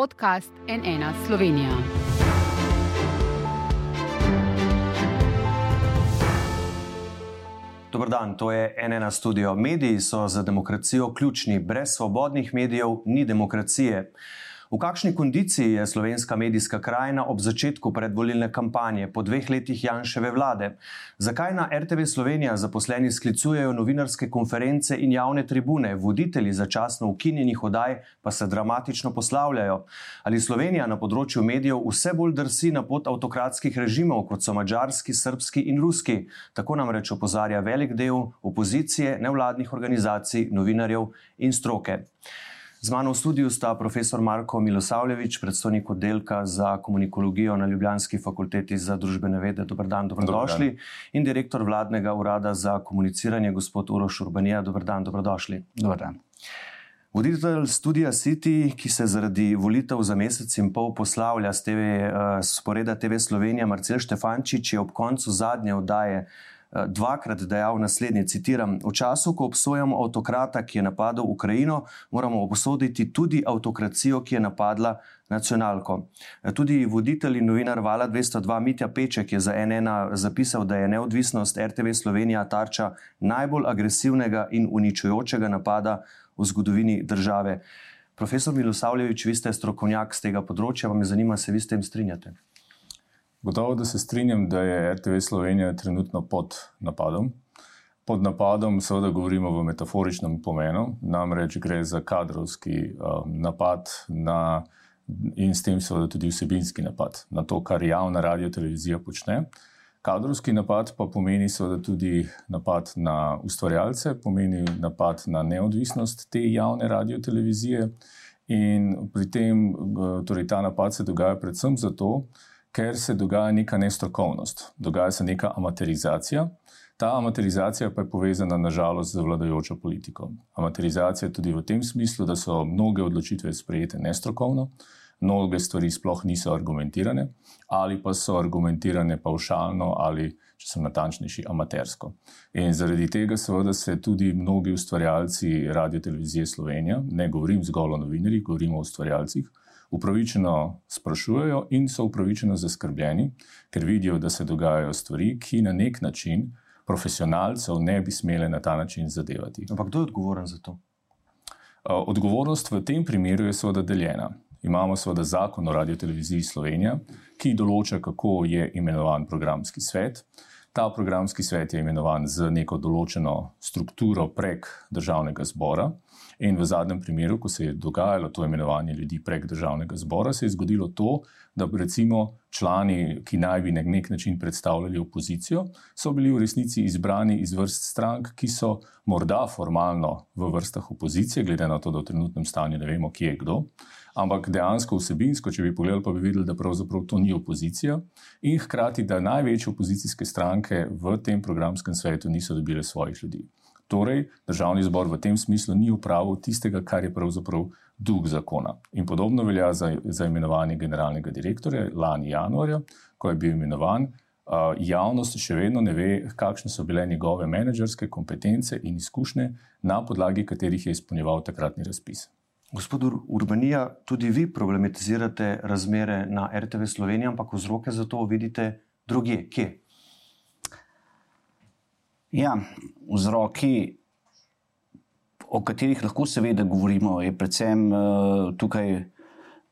podcast NN Slovenija. Dobro dan, to je NN studio. Mediji so za demokracijo ključni. Brez svobodnih medijev ni demokracije. V kakšni kondiciji je slovenska medijska krajina ob začetku predvolilne kampanje po dveh letih Janševe vlade? Zakaj na RTV Slovenija zaposleni sklicujejo novinarske konference in javne tribune, voditelji začasno ukinjenih odaj pa se dramatično poslavljajo? Ali Slovenija na področju medijev vse bolj drsi na pot avtokratskih režimov, kot so mačarski, srpski in ruski? Tako nam reč opozarja velik del opozicije, nevladnih organizacij, novinarjev in stroke. Z mano v studiu sta profesor Marko Milosavljevič, predstojnik oddelka za komunikologijo na Ljubljanski fakulteti za družbene vede. Dobr dan, dobrodošli. Dobar dan. In direktor vladnega urada za komuniciranje, gospod Uroš Urbanija. Dobr dan, dobrodošli. Dobar dan. Voditelj studia City, ki se zaradi volitev za mesec in pol poslavlja z TV, uh, sporeda TV Slovenija, Marcel Štefančič, je ob koncu zadnje oddaje Eh, dvakrat dejal naslednje: citiram, V času, ko obsojamo avtokrata, ki je napadel Ukrajino, moramo obsoditi tudi avtokracijo, ki je napadla nacionalko. Eh, tudi voditelj in novinar Vala 202 Mitja Peček je za NN zapisal, da je neodvisnost RTV Slovenija tarča najbolj agresivnega in uničujočega napada v zgodovini države. Profesor Milosavljevič, vi ste strokovnjak z tega področja, vam je zanima, se vi s tem strinjate? Gotovo, da se strinjam, da je RTV Slovenija trenutno pod napadom. Pod napadom, seveda, govorimo v metaforičnem pomenu, namreč gre za kadrovski um, napad na, in s tem, seveda, tudi vsebinski napad na to, kar javna radio televizija počne. Kadrovski napad pa pomeni, seveda, tudi napad na ustvarjalce, pomeni napad na neodvisnost te javne radio televizije. In pri tem, torej, ta napad se dogaja predvsem zato, ker se dogaja neka nestrokovnost, dogaja se neka amaterizacija. Ta amaterizacija pa je povezana, nažalost, z vladajočo politiko. Amaterizacija tudi v tem smislu, da so mnoge odločitve sprejete nestrokovno, mnoge stvari sploh niso argumentirane, ali pa so argumentirane paušalno, ali, če sem natančnejši, amatersko. In zaradi tega, seveda, se tudi mnogi ustvarjalci Radio Televizije Slovenija, ne govorim zgolj o novinarjih, govorim o ustvarjalcih, upravičeno sprašujejo in so upravičeno zaskrbljeni, ker vidijo, da se dogajajo stvari, ki na nek način profesionalcev ne bi smele na ta način zadevati. Ampak kdo je odgovoren za to? Odgovornost v tem primeru je seveda deljena. Imamo seveda zakon o radio televiziji Slovenija, ki določa, kako je imenovan programski svet. Ta programski svet je imenovan z neko določeno strukturo prek državnega zbora. In v zadnjem primeru, ko se je dogajalo to imenovanje ljudi prek državnega zbora, se je zgodilo to, da recimo člani, ki naj bi na nek način predstavljali opozicijo, so bili v resnici izbrani iz vrst strank, ki so morda formalno v vrstah opozicije, glede na to, da v trenutnem stanju ne vemo, kje je kdo. Ampak dejansko vsebinsko, če bi pogledali, pa bi videli, da pravzaprav to ni opozicija, in hkrati, da največje opozicijske stranke v tem programskem svetu niso dobile svojih ljudi. Torej, državni zbor v tem smislu ni upravil tistega, kar je pravzaprav duh zakona. In podobno velja za, za imenovanje generalnega direktorja lani januarja, ko je bil imenovan. Uh, javnost še vedno ne ve, kakšne so bile njegove menedžerske kompetence in izkušnje, na podlagi katerih je izpolnjeval takratni razpis. Gospod Urbanija, tudi vi problematizirate razmere na RTV Sloveniji, ampak vzroke za to vidite druge. Kje? Ja, vzroki, o katerih lahko seveda govorimo, je predvsem uh, tukaj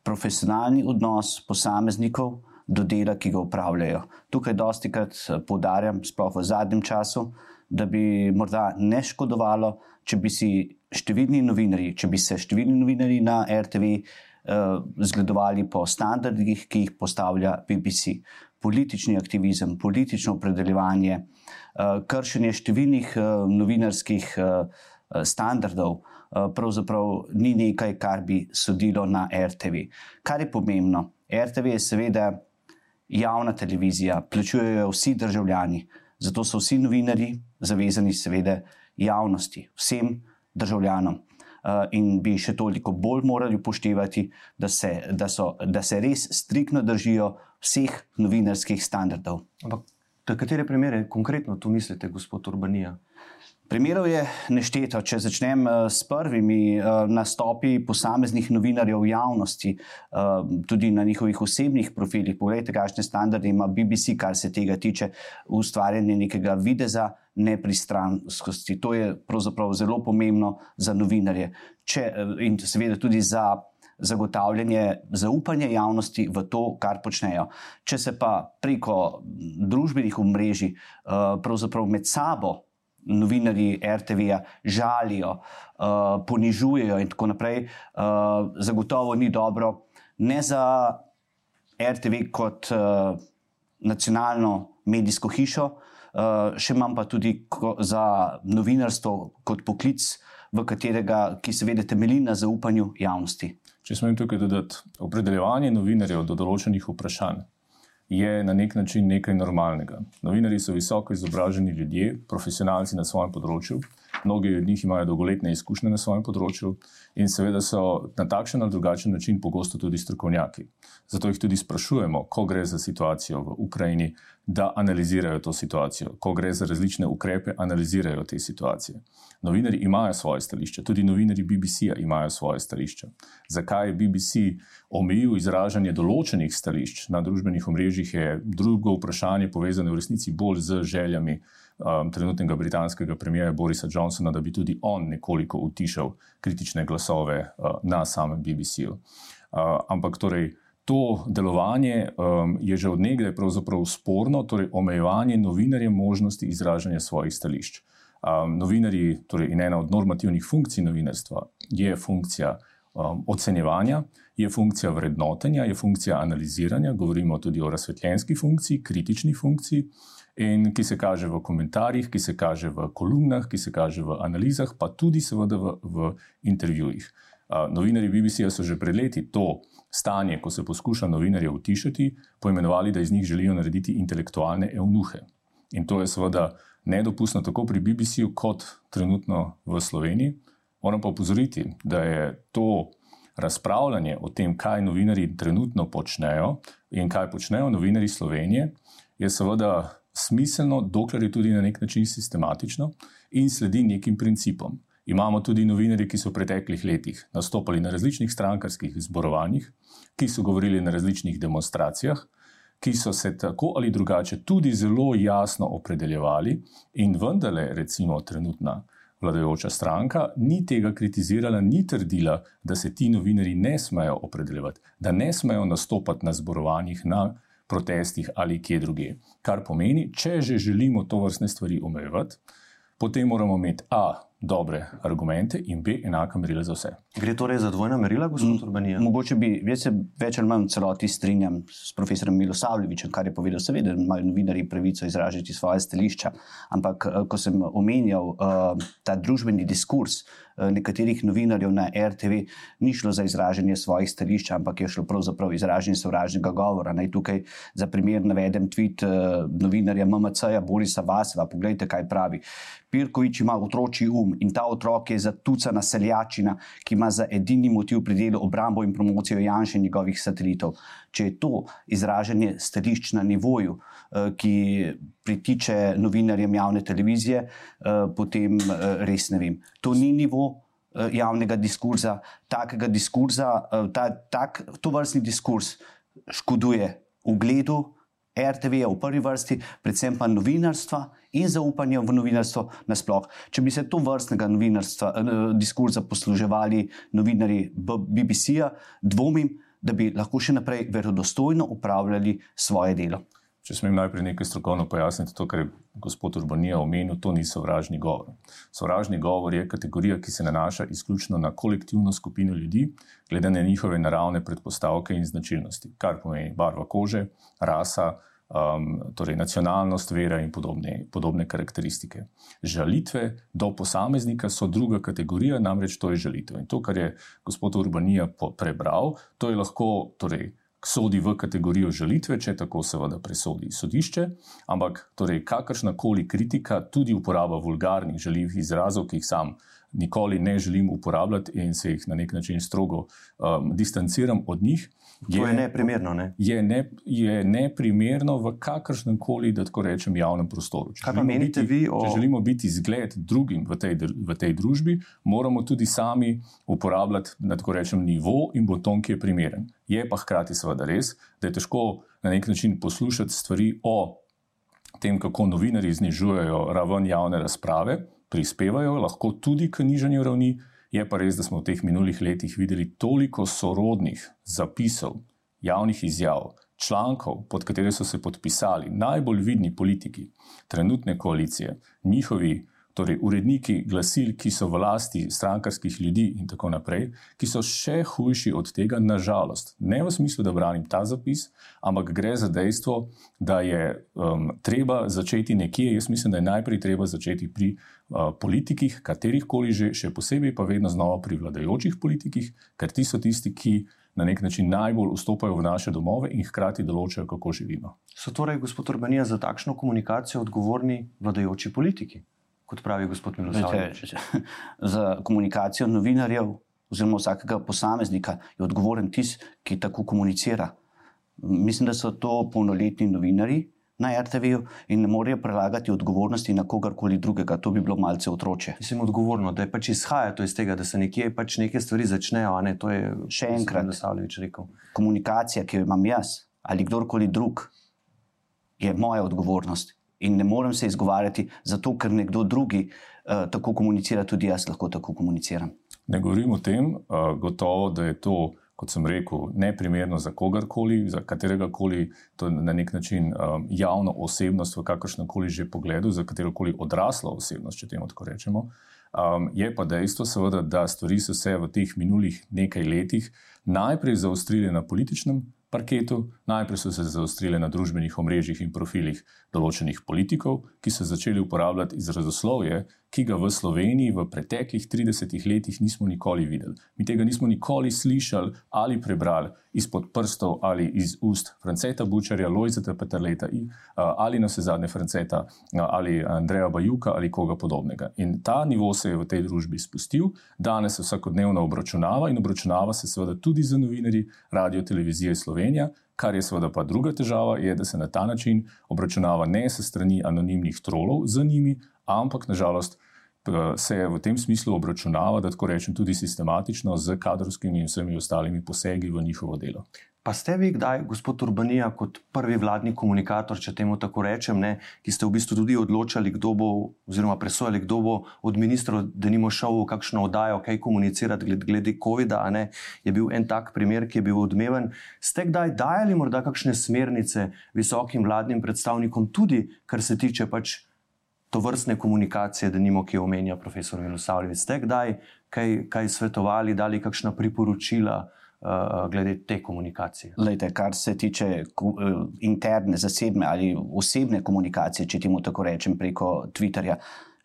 profesionalni odnos posameznikov do dela, ki ga upravljajo. Tukaj dosti krat eh, poudarjam, sploh v zadnjem času, da bi morda ne škodovalo, če bi si številni novinari, če bi se številni novinari na RTV uh, eh, zgledovali po standardih, ki jih postavlja BBC. Politični aktivizem, politično opredeljevanje, uh, kršenje številnih eh, novinarskih eh, standardov, pravzaprav ni nekaj, kar bi sodilo na RTV. Kar je pomembno, RTV je seveda javna televizija, plačujejo vsi državljani, zato so vsi novinari zavezani seveda javnosti, vsem državljanom. In bi še toliko bolj morali upoštevati, da se, da so, da se res striktno držijo vseh novinarskih standardov. Ampak Na katere primere konkretno tu mislite, gospod Urbanija? Primerov je nešteto. Če začnem eh, s prvimi eh, nastopi posameznih novinarjev v javnosti, eh, tudi na njihovih osebnih profilih, pogledajte, kakšne standarde ima BBC, kar se tega tiče, ustvarjanje nekega videza nepristranskosti. To je pravzaprav zelo pomembno za novinarje Če, in seveda tudi za zagotavljanje zaupanja javnosti v to, kar počnejo. Če se pa preko družbenih omrežij pravzaprav med sabo novinari RTV-ja žalijo, uh, ponižujejo in tako naprej, uh, zagotovo ni dobro ne za RTV kot uh, nacionalno medijsko hišo, uh, še manj pa tudi za novinarstvo kot poklic, v katerega, ki seveda temelji na zaupanju javnosti. Če smem tukaj dodati, opredeljevanje novinarjev do določenih vprašanj je na nek način nekaj normalnega. Novinari so visoko izobraženi ljudje, profesionalci na svojem področju, mnogi od njih imajo dolgoletne izkušnje na svojem področju in seveda so na takšen ali drugačen način pogosto tudi strokovnjaki. Zato jih tudi sprašujemo, ko gre za situacijo v Ukrajini, da analizirajo to situacijo, ko gre za različne ukrepe, analizirajo te situacije. Novinari imajo svoje stališče, tudi novinari BBC-ja imajo svoje stališče. Zakaj je BBC omejil izražanje določenih stališč na družbenih omrežjih, je drugo vprašanje, povezano v resnici bolj z željami um, trenutnega britanskega premijeja Borisa Johnsona, da bi tudi on nekoliko utišal kritične glasove uh, na samem BBC-ju. Uh, ampak torej. To delovanje um, je že odnegdaj pravzaprav sporno, torej omejevanje novinarjev možnosti izražanja svojih stališč. Um, novinarji, torej ena od normativnih funkcij novinarstva, je funkcija um, ocenjevanja, je funkcija vrednotenja, je funkcija analiziranja, govorimo tudi o razsvetljenski funkciji, kritični funkciji, in ki se kaže v komentarjih, ki se kaže v kolumnah, ki se kaže v analizah, pa tudi seveda v, v intervjujih. Uh, novinari BBC-ja so že pred leti to stanje, ko se poskuša novinarje utišati, poimenovali, da iz njih želijo narediti intelektualne eunuhe. In to je seveda nedopustno tako pri BBC-ju, kot trenutno v Sloveniji. Moram pa opozoriti, da je to razpravljanje o tem, kaj novinari trenutno počnejo in kaj počnejo novinari Slovenije, je seveda smiselno, dokler je tudi na nek način sistematično in sledi nekim principom. Imamo tudi novinarje, ki so v preteklih letih nastopali na različnih strankarskih zborovanjih, ki so govorili na različnih demonstracijah, ki so se tako ali drugače tudi zelo jasno opredeljevali in vendarle, recimo, trenutna vladajoča stranka ni tega kritizirala, ni trdila, da se ti novinari ne smejo opredeljevati, da ne smejo nastopati na zborovanjih, na protestih ali kje druge. Kar pomeni, če že želimo to vrstne stvari omejevati, potem moramo imeti A dobre argumente in B enaka merila za vse. Gre torej za dvojna merila, gospod Urbanija? Mogoče bi, jaz se več ali manj celoti strinjam s profesorem Milosavljevičem, kar je povedal, seveda imajo novinari pravico izražati svoje stališča, ampak eh, ko sem omenjal uh, ta družbeni diskurs, uh, nekaterih novinarjev na RTV ni šlo za izražanje svojih stališč, ampak je šlo pravzaprav izražanje sovražnega govora. Naj tukaj za primer navedem tweet uh, novinarja MMC-ja Borisa Vaseva, pogledajte, kaj pravi. Pirkovič ima otroči um in ta otrok je zatucana seljačina, ki ima za edini motiv pri delu obrambo in promocijo Janša in njegovih satelitov. Če je to izražanje stališč na nivoju, eh, ki pritiče novinarjem javne televizije, eh, potem eh, res ne vem. To ni nivo javnega diskurza, takega diskurza, ta, tak, to vrstni diskurs škoduje ugledu. RTV je v prvi vrsti, predvsem pa novinarstva in zaupanja v novinarstvo nasploh. Če bi se to vrstnega novinarstva, eh, diskurza posluževali novinari BBC-ja, dvomim, da bi lahko še naprej verodostojno upravljali svoje delo. Če smem najprej nekaj strokovno pojasniti, to, kar je gospod Urbanija omenil, to ni sovražni govor. Sovražni govor je kategorija, ki se nanaša izključno na kolektivno skupino ljudi, glede na njihove naravne predpostavke in značilnosti, kar pomeni barva kože, rasa, um, torej nacionalnost, vera in podobne, podobne karakteristike. Žalitve do posameznika so druga kategorija, namreč to je žalitev. In to, kar je gospod Urbanija prebral, to je lahko. Torej, Sodi v kategorijo žalitve, če tako seveda presodi sodišče, ampak torej, kakršna koli kritika, tudi uporaba vulgarnih žaljivih izrazov, ki jih sam nikoli ne želim uporabljati in se jih na nek način strogo um, distanciram od njih. Je, to je neprimerno. Ne? Je, ne, je neprimerno v kakršnem koli, da tako rečem, javnem prostoru. Če, biti, o... če želimo biti zgled drugim v tej, v tej družbi, moramo tudi sami uporabljati, da tako rečem, nivo in boton, ki je primeren. Je pa hkrati seveda res, da je težko na nek način poslušati stvari o tem, kako novinari znižujejo raven javne razprave, prispevajo lahko tudi k nižanju ravni. Je pa res, da smo v teh minulih letih videli toliko sorodnih zapisov, javnih izjav, člankov, pod katere so se podpisali najbolj vidni politiki trenutne koalicije, njihovi torej uredniki glasil, ki so v lasti strankarskih ljudi in tako naprej, ki so še hujši od tega, nažalost. Ne v smislu, da branim ta zapis, ampak gre za dejstvo, da je um, treba začeti nekje. Jaz mislim, da je najprej treba začeti pri uh, politikih, katerih koli že, še posebej pa vedno znova pri vladajočih politikih, ker ti so tisti, ki. Na nek način najbolj vstopajo v naše domove in hkrati določajo, kako živimo. So torej, gospod Urbanija, za takšno komunikacijo odgovorni vladajoči politiki? Kot pravi gospod Miloslavljevič. Za komunikacijo novinarjev, oziroma vsakega posameznika, je odgovoren tisti, ki tako komunicira. Mislim, da so to polnoletni novinari na RTV-ju in ne morejo prelagati odgovornosti na kogarkoli drugega. To bi bilo malce otroče. Mislim, odgovorno, da je pač izhaja to iz tega, da se nekje pač neke stvari začnejo. Ne? To je še enkrat Miloslavljevič rekel. Komunikacija, ki jo imam jaz ali kdorkoli drug, je moja odgovornost in ne morem se izgovarjati, zato ker nekdo drugi uh, tako komunicira, tudi jaz lahko tako komuniciram. Ne govorim o tem, uh, gotovo, da je to, kot sem rekel, neprimerno za kogarkoli, za katerega koli, to je na nek način um, javno osebnost v kakršnem koli že pogledu, za katero koli odraslo osebnost, če temu tako rečemo. Um, je pa dejstvo, seveda, da stvari so se v teh minulih nekaj letih najprej zaostrile na političnem parketu, najprej so se zaostrile na družbenih omrežjih in profilih določenih politikov, ki so začeli uporabljati izrazoslovje, ki ga v Sloveniji v preteklih 30 letih nismo nikoli videli. Mi tega nismo nikoli slišali ali prebrali izpod prstov ali iz ust Franceta Bučarja, Lojzeta Petrleta ali na vse zadnje Franceta ali Andreja Bajuka ali koga podobnega. In ta nivo se je v tej družbi spustil, danes se vsakodnevno obračunava in obračunava se seveda tudi za novinarji radio televizije Slovenija. Kar je seveda pa druga težava, je, da se na ta način obračunava ne se strani anonimnih trolov za njimi, ampak nažalost se je v tem smislu obračunava, da tako rečem, tudi sistematično z kadrovskimi in vsemi ostalimi posegi v njihovo delo. Pa ste vi kdaj, gospod Urbanija, kot prvi vladni komunikator, če temu tako rečem, ne, ki ste v bistvu tudi odločali, kdo bo, oziroma presojali, kdo bo od ministrov, da nimo šel v kakšno oddajo, kaj komunicirati glede, glede COVID-a, je bil en tak primer, ki je bil odmeven. Ste kdaj dajali morda kakšne smernice visokim vladnim predstavnikom, tudi kar se tiče pač to vrstne komunikacije, da nimo, ki jo omenja profesor Milosavljevic. Ste kdaj kaj, kaj svetovali, dali kakšna priporočila glede te komunikacije? Lejte, kar se tiče uh, interne, zasebne ali osebne komunikacije, če temu tako rečem, preko Twitterja.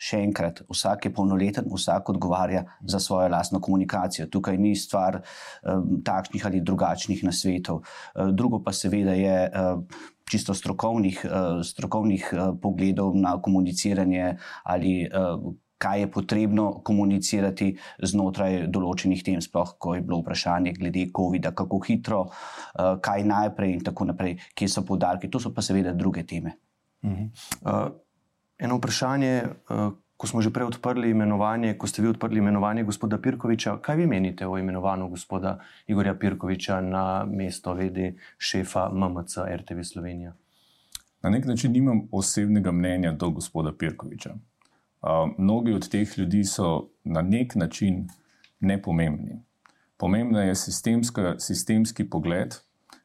Še enkrat, vsak je polnoleten, vsak odgovarja za svojo lastno komunikacijo. Tukaj ni stvar um, takšnih ali drugačnih nasvetov. Uh, drugo pa seveda je uh, čisto strokovnih, uh, strokovnih uh, pogledov na komuniciranje ali uh, kaj je potrebno komunicirati znotraj določenih tem, sploh ko je bilo vprašanje glede COVID-a, kako hitro, uh, kaj najprej in tako naprej, kje so podarki. To so pa seveda druge teme. Uh -huh. uh, eno vprašanje. Uh, ko smo že prej odprli imenovanje, ko ste vi odprli imenovanje gospoda Pirkoviča, kaj vi menite o imenovanju gospoda Igorja Pirkoviča na mesto vedi šefa MMC RTV Slovenija? Na nek način nimam osebnega mnenja do gospoda Pirkoviča. Uh, mnogi od teh ljudi so na nek način nepomembni. Pomembna je sistemski pogled,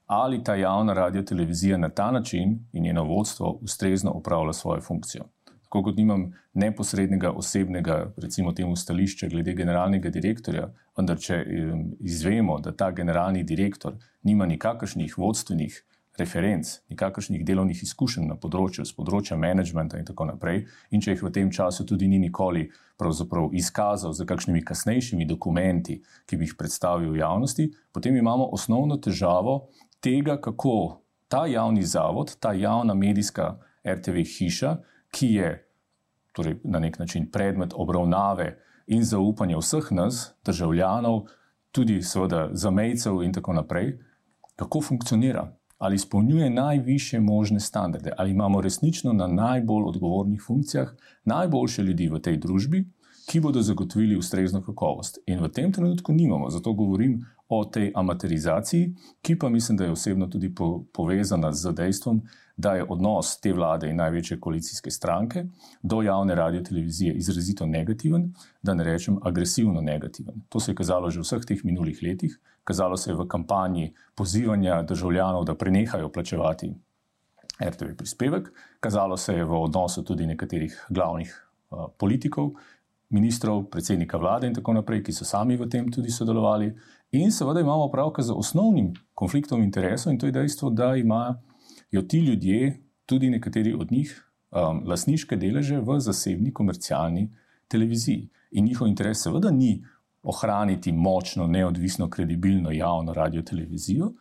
ali ta javna radio televizija na ta način in njeno vodstvo ustrezno upravlja svojo funkcijo tako kot nimam neposrednega osebnega, recimo, temu stališča glede generalnega direktorja, vendar če izvemo, da ta generalni direktor nima nikakršnih vodstvenih referenc, nikakršnih delovnih izkušenj na področju, z področja menedžmenta in tako naprej, in če jih v tem času tudi ni nikoli izkazal z kakšnimi kasnejšimi dokumenti, ki bi jih predstavil javnosti, potem imamo osnovno težavo tega, kako ta javni zavod, ta javna medijska RTV hiša, ki je torej, na nek način predmet obravnave in zaupanje vseh nas, državljanov, tudi seveda zamejcev in tako naprej, kako funkcionira. Ali izpolnjuje najviše možne standarde, ali imamo resnično na najbolj odgovornih funkcijah najboljše ljudi v tej družbi, ki bodo zagotovili ustrezno kakovost. In v tem trenutku nimamo, zato govorim o tej amaterizaciji, ki pa mislim, da je osebno tudi po, povezana z dejstvom, da je odnos te vlade in največje koalicijske stranke do javne radio televizije izrazito negativen, da ne rečem agresivno negativen. To se je kazalo že v vseh teh minulih letih, kazalo se je v kampanji pozivanja državljanov, da prenehajo plačevati RTV prispevek, kazalo se je v odnosu tudi nekaterih glavnih uh, politikov, ministrov, predsednika vlade in tako naprej, ki so sami v tem tudi sodelovali. In seveda imamo opravka z osnovnim konfliktom interesov in to je dejstvo, da imajo ti ljudje, tudi nekateri od njih, um, lasniške deleže v zasebni komercialni televiziji. In njihov interes seveda ni ohraniti močno, neodvisno, kredibilno javno radio televizijo,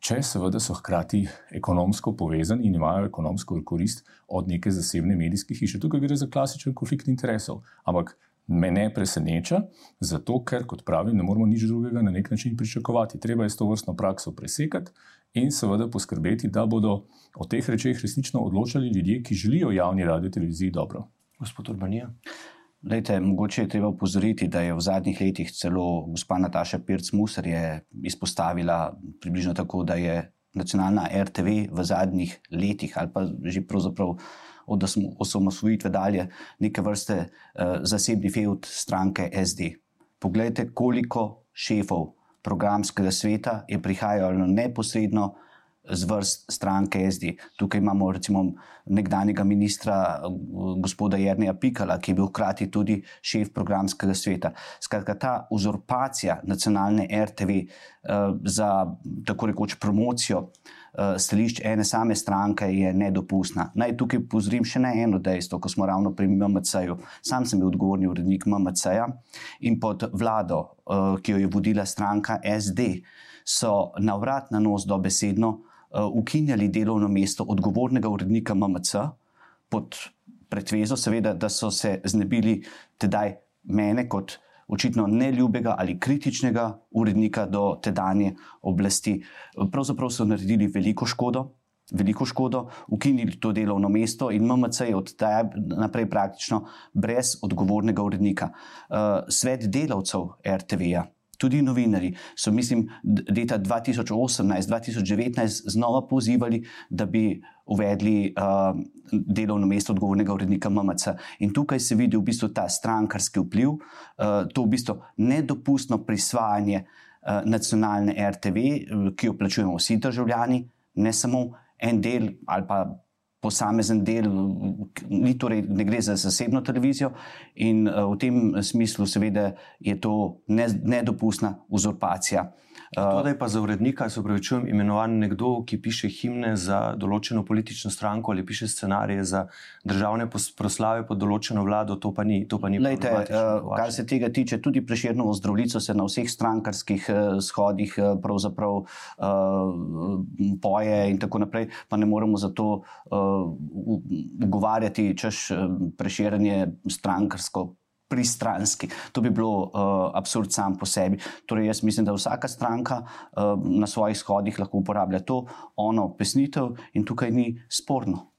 če seveda so hkrati ekonomsko povezani in imajo ekonomsko korist od neke zasebne medijske hiše. Tukaj gre za klasičen konflikt interesov. Ampak me ne preseneča, zato ker, kot pravim, ne moramo nič drugega na nek način pričakovati. Treba je s to vrstno prakso presekati in seveda poskrbeti, da bodo o teh rečeh resnično odločali ljudje, ki želijo javni radio televiziji dobro. Gospod Urbanija. Lejte, mogoče je treba upozoriti, da je v zadnjih letih celo gospa Nataša Pirc-Musar izpostavila približno tako, da je nacionalna RTV v zadnjih letih ali pa že pravzaprav od osamosvojitve dalje neke vrste uh, zasebni feud stranke SD. Poglejte, koliko šefov programskega sveta je prihajalo neposredno uh, z vrst stranke SD. Tukaj imamo recimo nekdanjega ministra, gospoda Jrnija Pikala, ki je bil hkrati tudi šef programskega sveta. Skratka, ta uzurpacija nacionalne RTV eh, za tako rekoč promocijo uh, stališč ene same stranke je nedopustna. Naj tukaj pozorim še na eno dejstvo, ko smo ravno pri MMC-ju. Sam sem bil odgovorni urednik MMC-ja in pod vlado, uh, ki jo je vodila stranka SD, so na vrat na nos dobesedno ukinjali delovno mesto odgovornega urednika MMC, pod pretvezo, seveda, da so se znebili tedaj mene kot očitno neljubega ali kritičnega urednika do tedanje oblasti. Pravzaprav so naredili veliko škodo. Veliko škodo, ukinili to delovno mesto, in MMC je od tega naprej praktično brez odgovornega urednika. Uh, svet delavcev RTV-ja, tudi novinari so, mislim, leta 2018-2019 znova pozivali, da bi uvedli uh, delovno mesto odgovornega urednika MMC. In tukaj se vidi v bistvu ta strankarski vpliv, uh, to v bistvu nedopustno prisvajanje uh, nacionalne RTV, ki jo plačujemo vsi državljani, ne samo en del ali pa posamezen del, ni torej, ne gre za zasebno televizijo, in uh, v tem smislu, seveda, je to nedopustna uzurpacija To, da je pa za urednika, se upravičujem, imenovan nekdo, ki piše himne za določeno politično stranko ali piše scenarije za državne proslave pod določeno vlado, to pa ni. To pa ni Lejte, uh, kar se tega tiče, tudi preširno zdravljico se na vseh strankarskih uh, shodih uh, pravzaprav uh, poje in tako naprej, pa ne moremo zato ugovarjati, uh, češ preširjanje strankarsko pristranski. To bi bilo uh, absurd sam po sebi. Torej, jaz mislim, da vsaka stranka uh, na svojih shodih lahko uporablja to, ono pesnitev in tukaj ni sporno.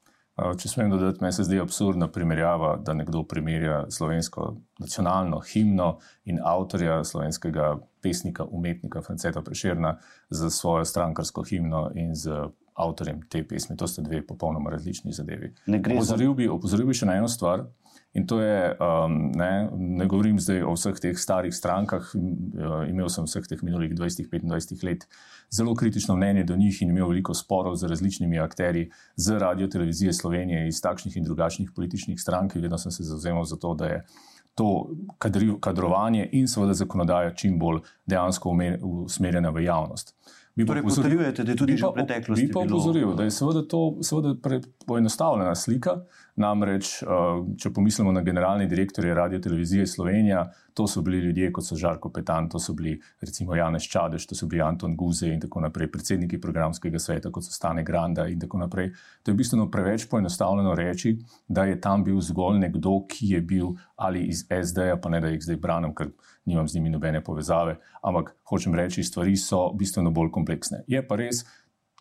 Če smem dodati, meni se zdi absurdna primerjava, da nekdo primerja slovensko nacionalno himno in avtorja slovenskega pesnika, umetnika Franceta Prešerna z svojo strankarsko himno in z avtorjem te pesmi. To sta dve popolnoma različni zadevi. Opozoril bi, opozoril bi še na eno stvar. In to je, um, ne, ne govorim zdaj o vseh teh starih strankah, uh, imel sem vseh teh minulih 20-25 let zelo kritično mnenje do njih in imel veliko sporov z različnimi akteri, z radio televizije Slovenije iz takšnih in drugačnih političnih strank. Vedno sem se zauzemal za to, da je to kadrovanje in seveda zakonodaja čim bolj dejansko usmerjena v javnost. Bi torej, potrjujete, da je tudi že v preteklosti. Bi pa opozoril, da je seveda to seveda poenostavljena slika, Namreč, če pomislimo na generalni direktorje Radio Televizije Slovenija, to so bili ljudje kot so Žarko Petan, to so bili recimo Janez Čadež, to so bili Anton Guze in tako naprej, predsedniki programskega sveta kot so Stane Granda in tako naprej. To je bistveno preveč poenostavljeno reči, da je tam bil zgolj nekdo, ki je bil ali iz SD-ja, pa ne da jih zdaj branim, ker nimam z njimi nobene povezave, ampak hočem reči, stvari so bistveno bolj kompleksne. Je pa res,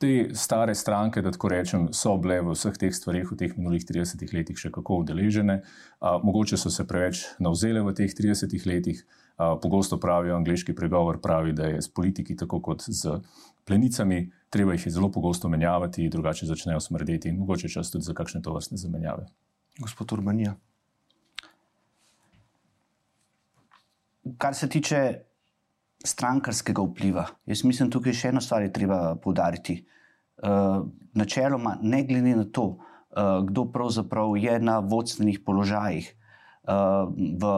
te stare stranke, da tako rečem, so bile v vseh teh stvarih v teh minulih 30 letih še kako udeležene. Mogoče so se preveč navzele v teh 30 letih. Pogosto pravijo, angliški pregovor pravi, da je s politiki tako kot z plenicami, treba jih je zelo pogosto menjavati, drugače začnejo smrdeti in mogoče čas tudi za kakšne to vrstne zamenjave. Gospod Urbanija. Kar se tiče strankarskega vpliva. Jaz mislim, da tukaj še eno stvar je treba poudariti. Uh, načeloma, ne glede na to, uh, kdo pravzaprav je na vodstvenih položajih uh, v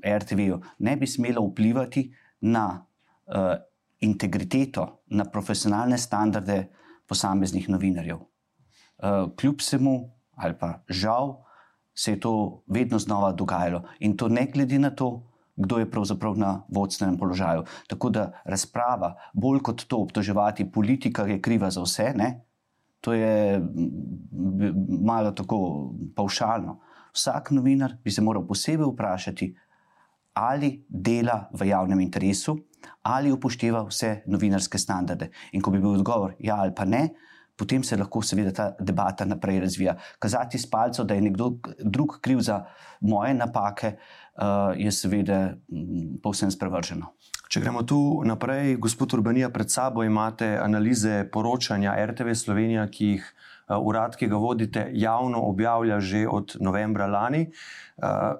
RTV-ju, ne bi smelo vplivati na uh, integriteto, na profesionalne standarde posameznih novinarjev. Uh, kljub vsemu, ali pa žal, se je to vedno znova dogajalo in to ne glede na to, kdo je pravzaprav na vodstvenem položaju. Tako da razprava, bolj kot to obtoževati, politika je kriva za vse, ne? to je malo tako paušalno. Vsak novinar bi se moral posebej vprašati, ali dela v javnem interesu, ali upošteva vse novinarske standarde. In ko bi bil odgovor ja ali pa ne, potem se lahko seveda ta debata naprej razvija. Kazati s palcem, da je nekdo drug kriv za moje napake, uh, je seveda mm, povsem sprevrženo. Če gremo tu naprej, gospod Urbanija, pred sabo imate analize poročanja RTV Slovenija, ki jih uh, urad, ki ga vodite, javno objavlja že od novembra lani. Uh,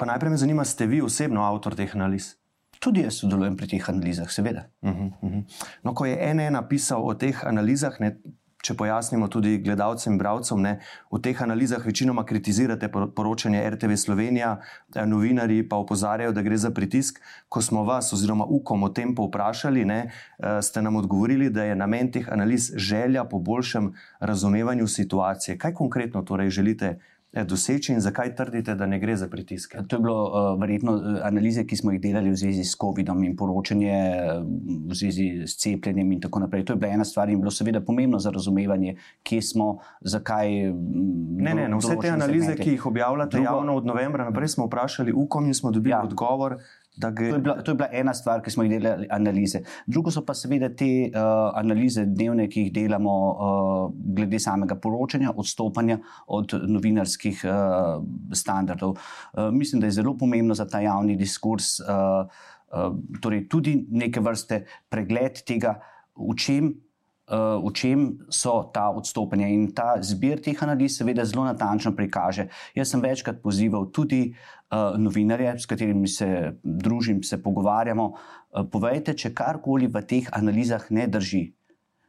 pa najprej me zanima, ste vi osebno avtor teh analiz? Tudi jaz sodelujem pri teh analizah, seveda. Uh -huh, uh -huh. No, ko je NN napisal o teh analizah, ne, če pojasnimo tudi gledalcem in bralcem, ne, v teh analizah večinoma kritizirate poročanje RTV Slovenija, eh, novinari pa opozarjajo, da gre za pritisk. Ko smo vas oziroma UKOM o tem povprašali, ne, eh, ste nam odgovorili, da je namen teh analiz želja po boljšem razumevanju situacije. Kaj konkretno torej želite? Doseči in zakaj trdite, da ne gre za pritiske? To je bilo uh, verjetno eh, analize, ki smo jih delali v zvezi s COVID-om in poročanje eh, v zvezi s cepljenjem in tako naprej. To je bila ena stvar in bilo seveda pomembno za razumevanje, kje smo, zakaj. Mm, ne, ne, no, vse te analize, segmente. ki jih objavljate Drugo, javno od novembra naprej, smo vprašali UKOM in smo dobili ja. odgovor. Gre... To, je bila, to je bila ena stvar, ki smo jih delali analize. Drugo so pa seveda te uh, analize dnevne, ki jih delamo uh, glede samega poročanja, odstopanja od novinarskih uh, standardov. Uh, mislim, da je zelo pomembno za ta javni diskurs, uh, uh, torej tudi neke vrste pregled tega, v čem v čem so ta odstopanja. In ta zbir teh analiz, seveda, zelo natančno prikaže. Jaz sem večkrat pozival tudi uh, novinarje, s katerimi se družim, se pogovarjamo. Uh, povejte, če karkoli v teh analizah ne drži.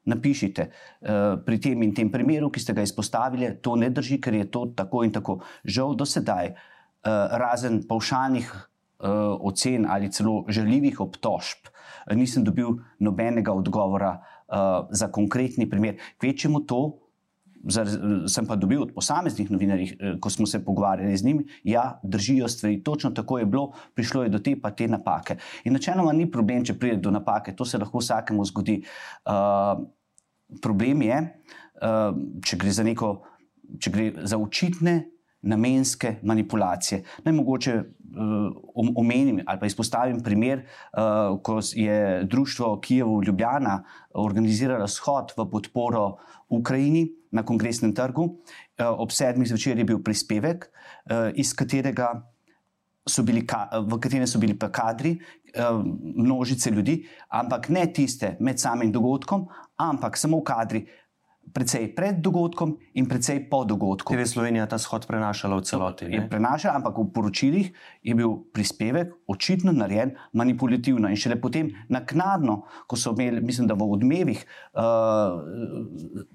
Napišite, uh, pri tem in tem primeru, ki ste ga izpostavili, to ne drži, ker je to tako in tako. Žal do sedaj, uh, razen pavšalnih ocen ali celo žaljivih obtožb, nisem dobil nobenega odgovora uh, uh, za konkretni primer. Kvečemu to, zar, sem pa dobil od posameznih novinarjev, uh, ko smo se pogovarjali z njimi, da držijo stvari. Točno tako je bilo, prišlo je do te pa te napake. In načeloma ni problem, če pride do napake, to se lahko vsakemu zgodi. Uh, problem je, uh, če gre za neko. Če gre za očitne namenske manipulacije. Naj mogoče uh, omenim ali pa izpostavim primer, uh, ko je Društvo Kijev Ljubljana organiziralo shod v podporo Ukrajini na kongresnem trgu. Uh, ob sedmih zvečer je bil prispevek, uh, iz katerega. Bili, v katerem so bili pa kadri, množice ljudi, ampak ne tiste med samim dogodkom, ampak samo kadri, precej pred dogodkom in precej po dogodku. TV Slovenija ta shod prenašala v celoti. Je prenašala, ampak v poročilih je bil prispevek očitno narejen manipulativno in šele potem naknadno, ko so imeli, mislim, da v odmevih. Uh,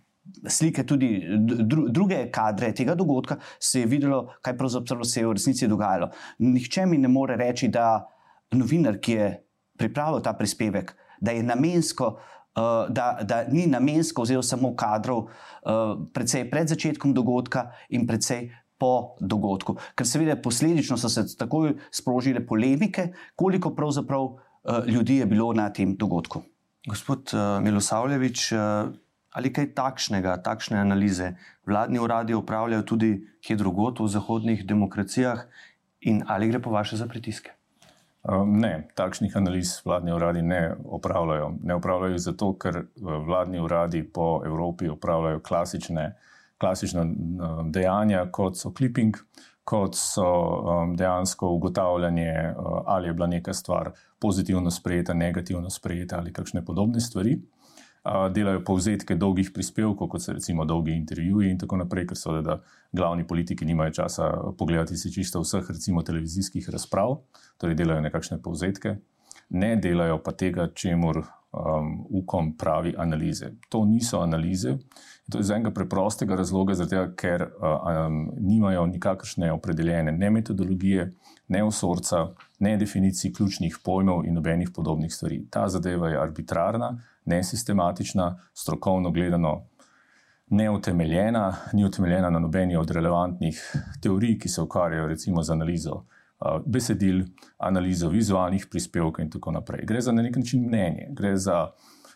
Slike tudi dru, druge kadre tega dogodka, se je videlo, kaj pravzaprav se je v resnici dogajalo. Nihče mi ne more reči, da novinar, ki je pripravil ta prispevek, da je namensko uh, da, da ni namensko vzel samo kadrov, uh, predvsej pred začetkom dogodka in predvsej po dogodku. Ker seveda posledično so se takoj sprožile polemike, koliko pravzaprav uh, ljudi je bilo na tem dogodku. Gospod uh, Milosavljevič, uh, ali kaj takšnega, takšne analize vladni uradi upravljajo tudi kje drugot v zahodnih demokracijah in ali gre po vaše za pritiske? Ne, takšnih analiz vladni uradi ne opravljajo. Ne opravljajo zato, ker vladni uradi po Evropi opravljajo klasične klasična um, dejanja, kot so clipping, kot so um, dejansko ugotavljanje, uh, ali je bila neka stvar pozitivno sprejeta, negativno sprejeta ali kakšne podobne stvari. Delajo povzetke dolgih prispevkov, kot so recimo dolgi intervjuji in tako naprej, ker so da glavni politiki nimajo časa pogledati si čisto vseh, recimo televizijskih razprav, torej delajo nekakšne povzetke, ne delajo pa tega, čemu um, UKOM pravi analize. To niso analize. To je iz enega preprostega razloga, zato ker um, nimajo nikakršne opredeljene ne metodologije, ne osorca, ne definicij ključnih pojmov in nobenih podobnih stvari. Ta zadeva je arbitrarna, nesistematična, strokovno gledano. Neutemeljena, ni utemeljena na nobeni od relevantnih teorij, ki se ukvarjajo recimo z analizo uh, besedil, analizo vizualnih prispevkov in tako naprej. Gre za na nek način mnenje, gre za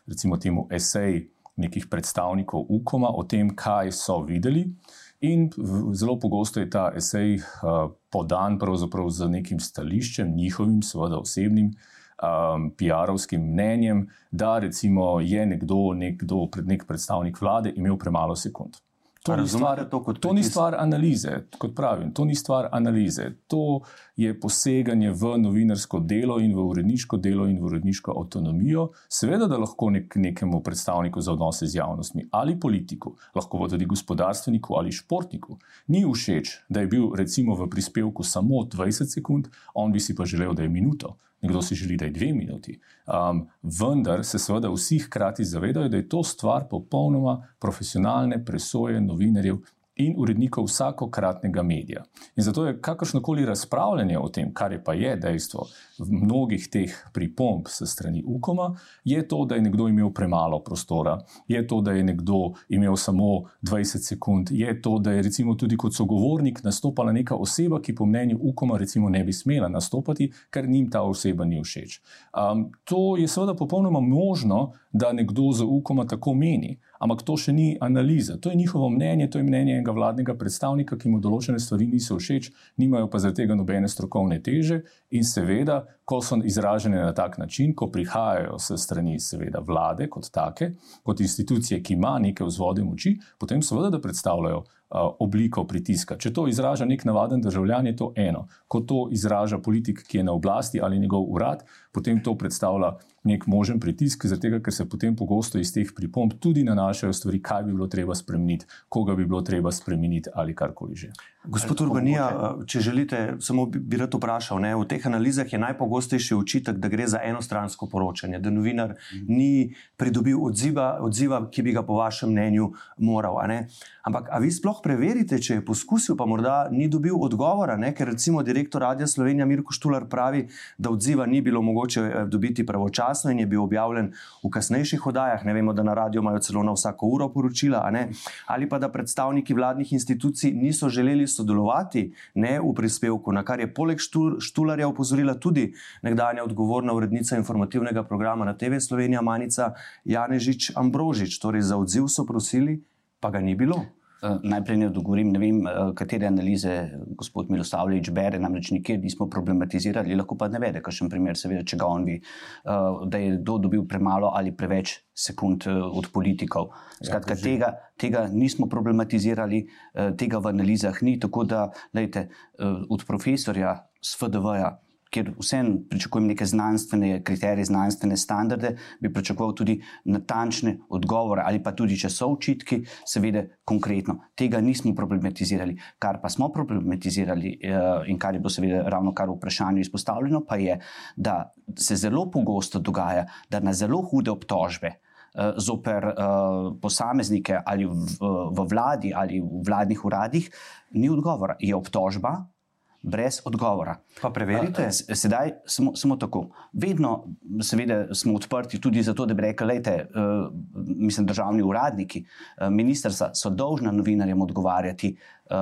recimo temu esej nekih predstavnikov UKOM-a o tem, kaj so videli. In zelo pogosto je ta esej uh, podan pravzaprav z nekim stališčem, njihovim, seveda osebnim, um, PR-ovskim mnenjem, da recimo je nekdo, nekdo, nek predstavnik vlade imel premalo sekund. To ni, stvar, to, to ni stvar analize, kot pravim, to ni stvar analize. To je poseganje v novinarsko delo in v uredniško delo in v uredniško avtonomijo. Seveda, da lahko nek, nekemu predstavniku za odnose z javnostmi ali politiku, lahko tudi gospodarstveniku ali športniku, ni všeč, da je bil recimo v prispevku samo 20 sekund, on bi si pa želel, da je minuto nekdo si želi, da je dve minuti. Um, vendar se seveda vsi hkrati zavedajo, da je to stvar popolnoma profesionalne presoje novinarjev in urednikov vsakokratnega medija. In zato je kakršnokoli razpravljanje o tem, kar je pa je dejstvo mnogih teh pripomb se strani UKOM-a, je to, da je nekdo imel premalo prostora, je to, da je nekdo imel samo 20 sekund, je to, da je recimo tudi kot sogovornik nastopala neka oseba, ki po mnenju UKOM-a recimo ne bi smela nastopati, ker njim ta oseba ni všeč. Um, to je seveda popolnoma možno, da nekdo za UKOM-a tako meni ampak to še ni analiza. To je njihovo mnenje, to je mnenje enega vladnega predstavnika, ki mu določene stvari niso všeč, nimajo pa zaradi tega nobene strokovne teže in seveda, ko so izražene na tak način, ko prihajajo se strani seveda vlade kot take, kot institucije, ki ima neke vzvode moči, potem seveda, da predstavljajo obliko pritiska. Če to izraža nek navaden državljan, je to eno. Ko to izraža politik, ki je na oblasti ali njegov urad, potem to predstavlja nek možen pritisk, zato ker se potem pogosto iz teh pripomb tudi nanašajo stvari, kaj bi bilo treba spremeniti, koga bi bilo treba spremeniti ali karkoli že. Gospod Urbanija, če želite, samo bi rad vprašal, ne, v teh analizah je najpogostejši očitek, da gre za enostransko poročanje, da novinar ni pridobil odziva, odziva ki bi ga po vašem mnenju moral. Ampak, a vi sploh preverite, če je poskusil, pa morda ni dobil odgovora, ne? ker recimo direktor Radia Slovenija Mirko Štular pravi, da odziva ni bilo mogoče eh, dobiti pravočasno in je bil objavljen v kasnejših oddajah. Ne vemo, da na radio imajo celo na vsako uro poročila, ali pa da predstavniki vladnih institucij niso želeli sodelovati ne, v prispevku, na kar je poleg Štularja opozorila tudi nekdanja odgovorna urednica informativnega programa na TV Slovenija, Manica Janežič Ambrožič. Torej, za odziv so prosili, pa ga ni bilo. Eh, najprej ne odgovorim, ne vem, eh, katere analize gospod Miloslavljevič bere, namreč nikjer nismo problematizirali, lahko pa ne vede, kakšen primer, seveda, če ga on vi, eh, da je kdo dobil premalo ali preveč sekund od politikov. Ja, Skratka, tega, tega nismo problematizirali, tega v analizah ni, tako da, lejte, od profesorja z FDV-ja kjer vsem pričakujem neke znanstvene kriterije, znanstvene standarde, bi pričakoval tudi natančne odgovore, ali pa tudi, če so očitki, seveda konkretno. Tega nismo problematizirali. Kar pa smo problematizirali eh, in kar je bilo seveda ravno kar v vprašanju izpostavljeno, pa je, da se zelo pogosto dogaja, da na zelo hude obtožbe. Eh, zoper uh, posameznike ali v, v vladi ali v vladnih uradih, ni odgovora. Je obtožba, brez odgovora. Pa preverite. Sedaj samo, samo tako. Vedno, seveda, smo odprti tudi zato, da bi rekli, da uh, mislim, državni uradniki, uh, ministrstva so dolžni novinarjem odgovarjati uh,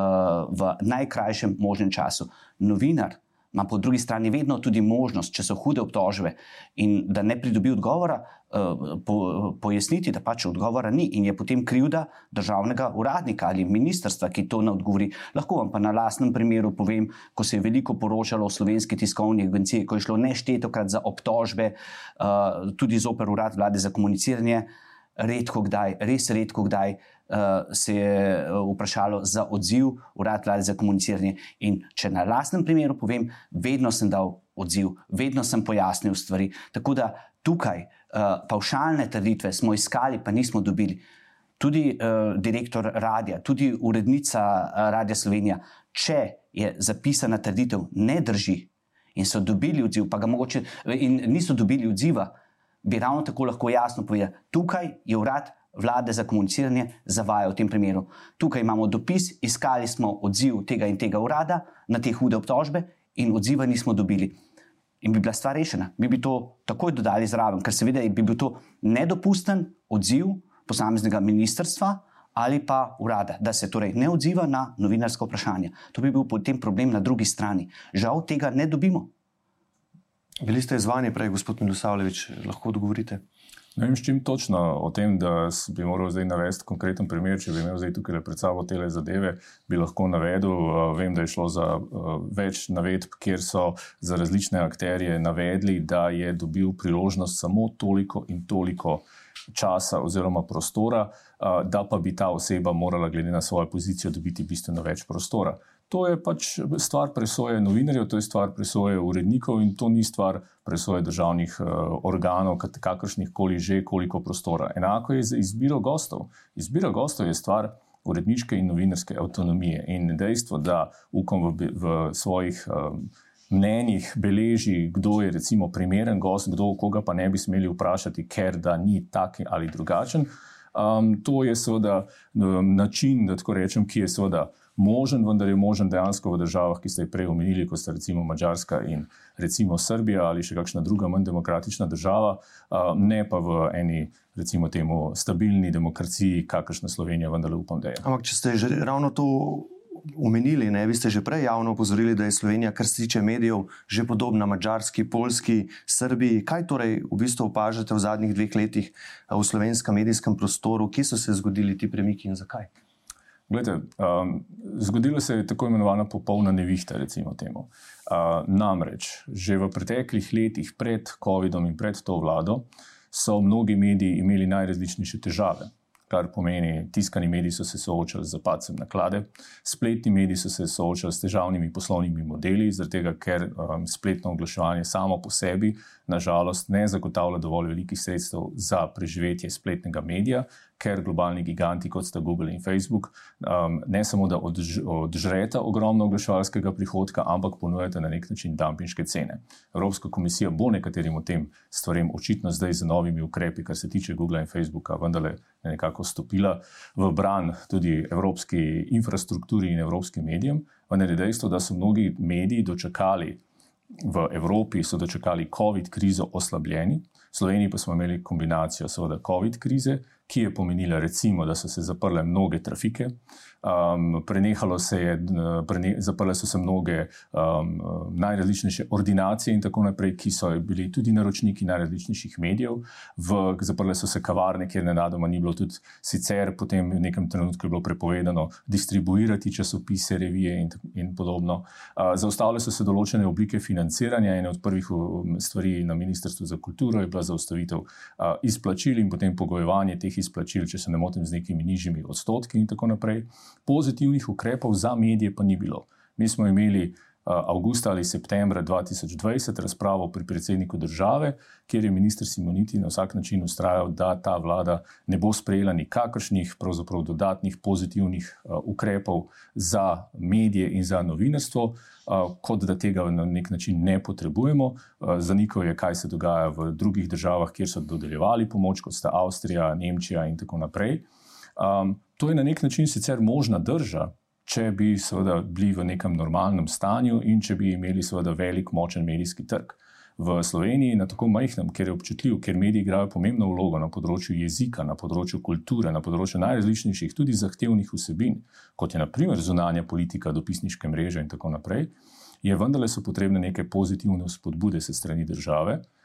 v najkrajšem možnem času. Novinar ima po drugi strani vedno tudi možnost, če so hude obtožbe in da ne pridobi odgovora, eh, po, pojasniti, da pač odgovora ni in je potem krivda državnega uradnika ali ministrstva, ki to ne odgovori. Lahko vam pa na lastnem primeru povem, ko se je veliko poročalo o slovenski tiskovni agenciji, ko je šlo neštetokrat za obtožbe, eh, tudi zoper urad vlade za komuniciranje, redko kdaj, res redko kdaj se je uh, vprašalo za odziv urad vlade za komuniciranje. In če na lastnem primeru povem, vedno sem dal odziv, vedno sem pojasnil stvari. Tako da tukaj uh, pavšalne trditve smo iskali, pa nismo dobili. Tudi uh, direktor radia, tudi urednica uh, Radia Slovenija, če je zapisana trditev, ne drži in so dobili odziv, pa ga mogoče in niso dobili odziva, bi ravno tako lahko jasno povedali, tukaj je urad vlade za komuniciranje zavaja v tem primeru. Tukaj imamo dopis, iskali smo odziv tega in tega urada na te hude obtožbe, in odziva nismo dobili. In bi bila stvar rešena, mi bi to takoj dodali zraven, ker seveda bi bil to nedopusten odziv posameznega ministrstva ali pa urada, da se torej ne odziva na novinarsko vprašanje. To bi bil potem problem na drugi strani. Žal tega ne dobimo. Bili ste izvani prej, gospod Milosavljevič, lahko odgovorite. Ne vem, s čim točno o tem, da bi moral zdaj navesti konkreten primer. Če bi imel zdaj tukaj pred sabo te zadeve, bi lahko navedel. Vem, da je šlo za več navedb, kjer so za različne akterje navedli, da je dobil priložnost samo toliko in toliko časa oziroma prostora, da pa bi ta oseba morala, glede na svojo pozicijo, dobiti bistveno več prostora. To je pač stvar presoje novinarjev, to je stvar presoje urednikov in to ni stvar presoje državnih uh, organov, kakršnih koli že, koliko prostora. Enako je z izbiro gostov. Izbira gostov je stvar uredniške in novinarske avtonomije in dejstvo, da UKOM v, v svojih um, mnenjih beleži, kdo je recimo primeren gost, kdo koga pa ne bi smeli vprašati, ker da ni tak ali drugačen. Um, to je seveda um, način, da tako rečem, ki je seveda možen, vendar je možen dejansko v državah, ki ste jih prej omenili, kot sta recimo Mačarska in recimo Srbija ali še kakšna druga manj demokratična država, ne pa v eni. Recimo temu stabilni demokraciji, kakršna Slovenija, vendar upam, da je. Ampak, če ste že ravno to omenili, ne, vi ste že prej javno opozorili, da je Slovenija, kar se tiče medijev, že podobna Mačarski, Polski, Srbiji. Kaj torej v bistvu opažate v zadnjih dveh letih v slovenskem medijskem prostoru, kje so se zgodili ti premiki in zakaj? Glede, um, zgodilo se je tako imenovana popolna nevihta, recimo temu. Uh, namreč, že v preteklih letih pred COVID-om in pred to vlado so mnogi mediji imeli najrazličnejše težave kar pomeni, tiskani mediji so se soočali z zapadcem naklade, spletni mediji so se soočali s težavnimi poslovnimi modeli, tega, ker um, spletno oglaševanje samo po sebi, nažalost, ne zagotavlja dovolj velikih sredstev za preživetje spletnega medija, ker globalni giganti, kot sta Google in Facebook, um, ne samo da odž odžreta ogromno oglaševalskega prihodka, ampak ponujata na nek način dampinške cene. Evropska komisija bo nekaterim o tem stvarem očitno zdaj z novimi ukrepi, kar se tiče Google in Facebooka, vendarle nekako stopila v bran tudi evropski infrastrukturi in evropskim medijem. Vendar je dejstvo, da so mnogi mediji dočakali v Evropi, so dočakali COVID krizo oslabljeni. V Sloveniji pa smo imeli kombinacijo, seveda, COVID krize, ki je pomenila, recimo, da so se zaprle mnoge trafike, um, prenehalo se je, prene, zaprle so se mnoge um, najrazličnejše ordinacije in tako naprej, ki so bili tudi naročniki najrazličnejših medijev, v, zaprle so se kavarne, kjer nenadoma ni bilo tudi sicer, potem v nekem trenutku je bilo prepovedano distribuirati časopise, revije in, in podobno. Uh, zaustavile so se določene oblike financiranja in od prvih um, stvari na Ministrstvu za kulturo je bila zaustavitev uh, izplačil in potem pogojevanje teh izplačil, če se ne motim, z nekimi nižjimi odstotki in tako naprej. Pozitivnih ukrepov za medije pa ni bilo. Mi smo imeli avgusta ali septembra 2020 razpravo pri predsedniku države, kjer je ministr Simoniti na vsak način ustrajal, da ta vlada ne bo sprejela nikakršnih dodatnih pozitivnih ukrepov za medije in za novinarstvo, kot da tega na nek način ne potrebujemo. Zanikal je, kaj se dogaja v drugih državah, kjer so dodeljevali pomoč, kot sta Avstrija, Nemčija in tako naprej. Um, to je na nek način sicer možna drža, če bi seveda bili v nekem normalnem stanju in če bi imeli seveda velik, močen medijski trg. V Sloveniji, na tako majhnem, ker je občutljiv, ker mediji igrajo pomembno vlogo na področju jezika, na področju kulture, na področju najrazličnejših, tudi zahtevnih vsebin, kot je naprimer zunanja politika, dopisniške mreže in tako naprej, je vendarle so potrebne neke pozitivne spodbude se strani države, Eh,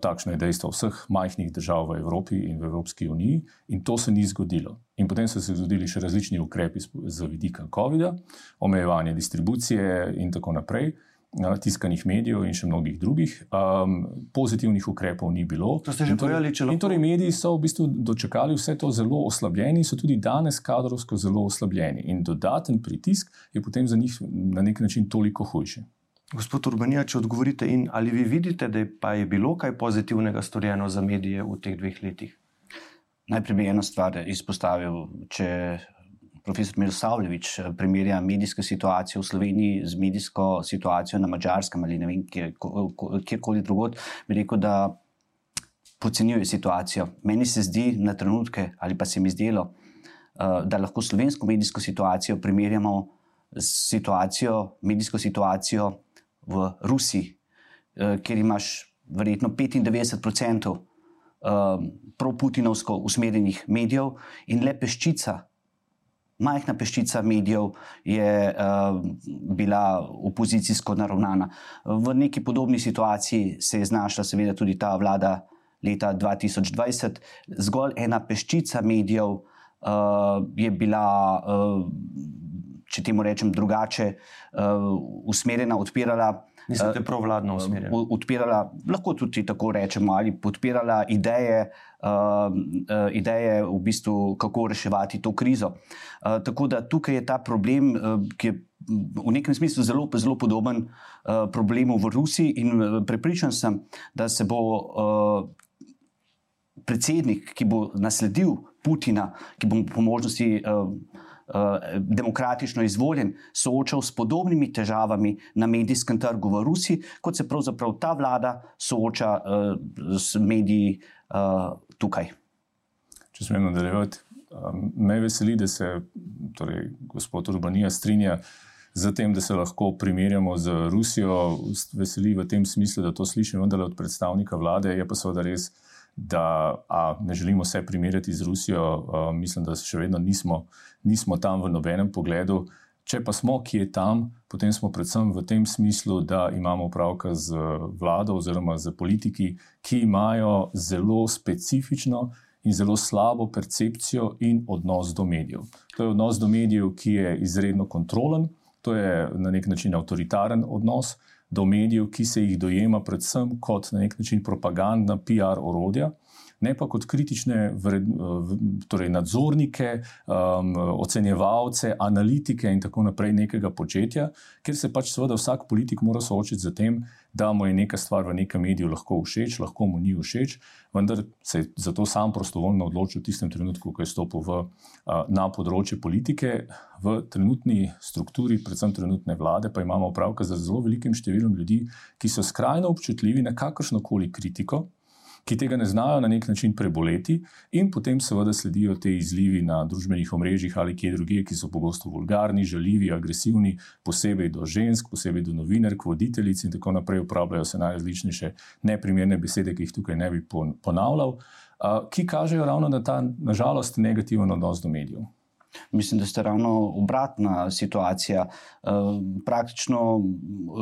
takšno je dejstvo vseh majhnih držav v Evropi in v Evropski uniji, in to se ni zgodilo. In potem so se zgodili še različni ukrepi z vidika COVID-a, omejevanje distribucije in tako naprej. Eh, tiskanih medijev in še mnogih drugih. Um, pozitivnih ukrepov ni bilo. To ste že torej povedali, če lahko. In torej mediji so v bistvu dočekali vse to zelo oslabljeni, so tudi danes kadrovsko zelo oslabljeni. In dodaten pritisk je potem za njih na nek način toliko hujši. Gospod Urbanija, če odgovorite, in ali vi vidite, da je, je bilo kaj pozitivnega storjeno za medije v teh dveh letih? Najprej bi eno stvar izpostavil. Če profesor Miroslavljevič eh, primerja medijsko situacijo v Sloveniji z medijsko situacijo na Mačarskem ali ne vem, kjerkoli drugod, bi rekel, da podcenjuje situacijo. Meni se zdi na trenutke, ali pa se mi zdelo, eh, da lahko slovensko medijsko situacijo primerjamo s situacijo, medijsko situacijo v Rusiji, eh, kjer imaš verjetno 95% eh, pro-Putinovsko usmerjenih medijev in le peščica. Majhna peščica medijev je uh, bila opozicijsko naravnana. V neki podobni situaciji se je znašla, seveda, tudi ta vlada leta 2020. Zgolj ena peščica medijev uh, je bila uh, če temu rečem drugače, uh, usmerjena, odpirala. Mislite, uh, provladno usmerjena? Odpirala, lahko tudi tako rečemo, ali podpirala ideje, uh, ideje v bistvu, kako reševati to krizo. Uh, tako da tukaj je ta problem, uh, ki je v nekem smislu zelo, zelo podoben uh, problemu v Rusiji, in prepričan sem, da se bo. Uh, Predsednik, ki bo nasledil Putina, ki bo po možnosti uh, Eh, demokratično izvoljen, soočal s podobnimi težavami na medijskem trgu v Rusiji, kot se pravzaprav ta vlada sooča uh, s mediji uh, tukaj. Če smem nadaljevati, me veseli, da se torej, gospod Urbanija strinja. Zatem, da se lahko primerjamo z Rusijo, veseli v tem smislu, da to slišim od predstavnika vlade, je pa seveda res, da a, ne želimo se primerjati z Rusijo, a, mislim, da še vedno nismo nismo tam v nobenem pogledu. Če pa smo, ki je tam, potem smo predvsem v tem smislu, da imamo opravka z vlado oziroma z politiki, ki imajo zelo specifično in zelo slabo percepcijo in odnos do medijev. To je odnos do medijev, ki je izredno kontrolen, to je na nek način avtoritaren odnos do medijev, ki se jih dojema predvsem kot na nek način propagandna PR orodja ne pa kot kritične vred, torej nadzornike, um, ocenjevalce, analitike in tako naprej nekega početja, ker se pač seveda vsak politik mora soočiti z tem, da mu je neka stvar v nekem mediju lahko všeč, lahko mu ni všeč, vendar se je zato sam prostovoljno odločil v tistem trenutku, ko je stopil v, uh, na področje politike. V trenutni strukturi, predvsem trenutne vlade, pa imamo opravka z zelo velikim številom ljudi, ki so skrajno občutljivi na kakršno koli kritiko ki tega ne znajo na nek način preboleti, in potem seveda sledijo te izlivi na družbenih omrežjih ali kje drugje, ki so pogosto vulgarni, žaljivi, agresivni, posebej do žensk, posebej do novinark, voditeljic in tako naprej. Uporabljajo se najrazličnejše neprimerne besede, ki jih tukaj ne bi ponavljal, ki kažejo ravno na ta, nažalost, negativen odnos do medijev. Mislim, da ste ravno obratna situacija. Eh, praktično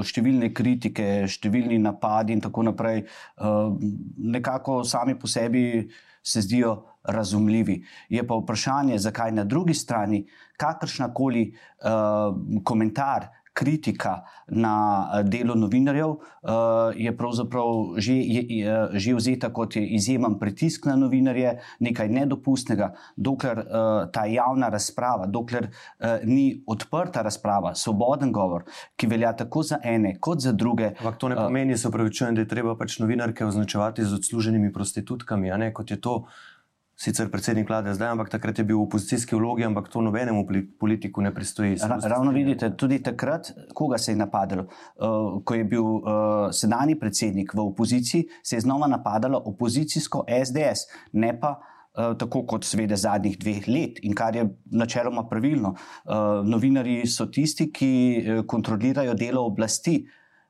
številne kritike, številni napadi in tako naprej, eh, nekako sami po sebi se zdijo razumljivi. Je pa vprašanje, zakaj na drugi strani kakršna koli eh, komentar kritika na eh, delo novinarjev eh, je pravzaprav že, je, že vzeta kot izjemen pritisk na novinarje, nekaj nedopustnega, dokler eh, ta javna razprava, dokler ni odprta razprava, svoboden govor, ki velja tako za ene kot za druge. Ampak to ne pomeni, se pravi, da je treba pač novinarke označevati z odsluženimi prostitutkami, a ne kot je to sicer predsednik vlade zdaj, ampak takrat je bil v opozicijski vlogi, ampak to nobenemu politiku ne pristoji. Ra, ravno vidite, tudi takrat, koga se je napadalo. Uh, ko je bil uh, sedanji predsednik v opoziciji, se je znova napadalo opozicijsko SDS, ne pa Uh, tako kot seveda zadnjih dveh let, in kar je načeloma pravilno. Novinari so tisti, ki kontrolirajo delo oblasti,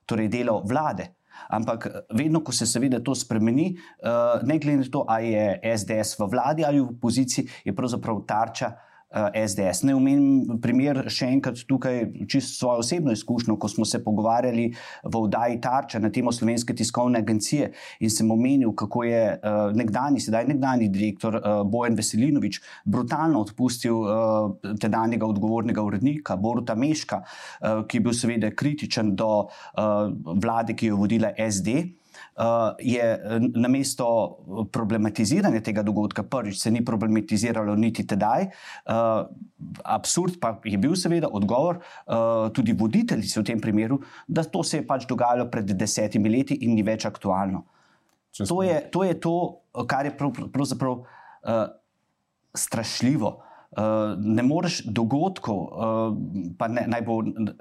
torej delo vlade. Ampak vedno, ko se seveda to spremeni, uh, ne glede na to, ali je SDS v vladi ali v opoziciji, je pravzaprav tarča uh, Eh, SDS. Ne omenim primer še enkrat tukaj, čisto svojo osebno izkušnjo, ko smo se pogovarjali v oddaji Tarča na temo Slovenske tiskovne agencije in sem omenil, kako je uh, nekdani, sedaj nekdani direktor uh, Bojan Veselinovič brutalno odpustil uh, tedanjega odgovornega urednika Boruta Meška, uh, ki je bil seveda kritičen do uh, vlade, ki jo vodila SD. Uh, je na mesto problematiziranja tega dogodka, prvič se ni problematiziralo niti tedaj. Absurd pa je bil, seveda, odgovor tudi voditeljice v tem primeru, da to se je pač dogajalo pred desetimi leti in ni več aktualno. To je, to je to, kar je pravzaprav uh, strašljivo. Uh, Uh, ne moreš dogodkov, uh, pa ne, naj bo uh,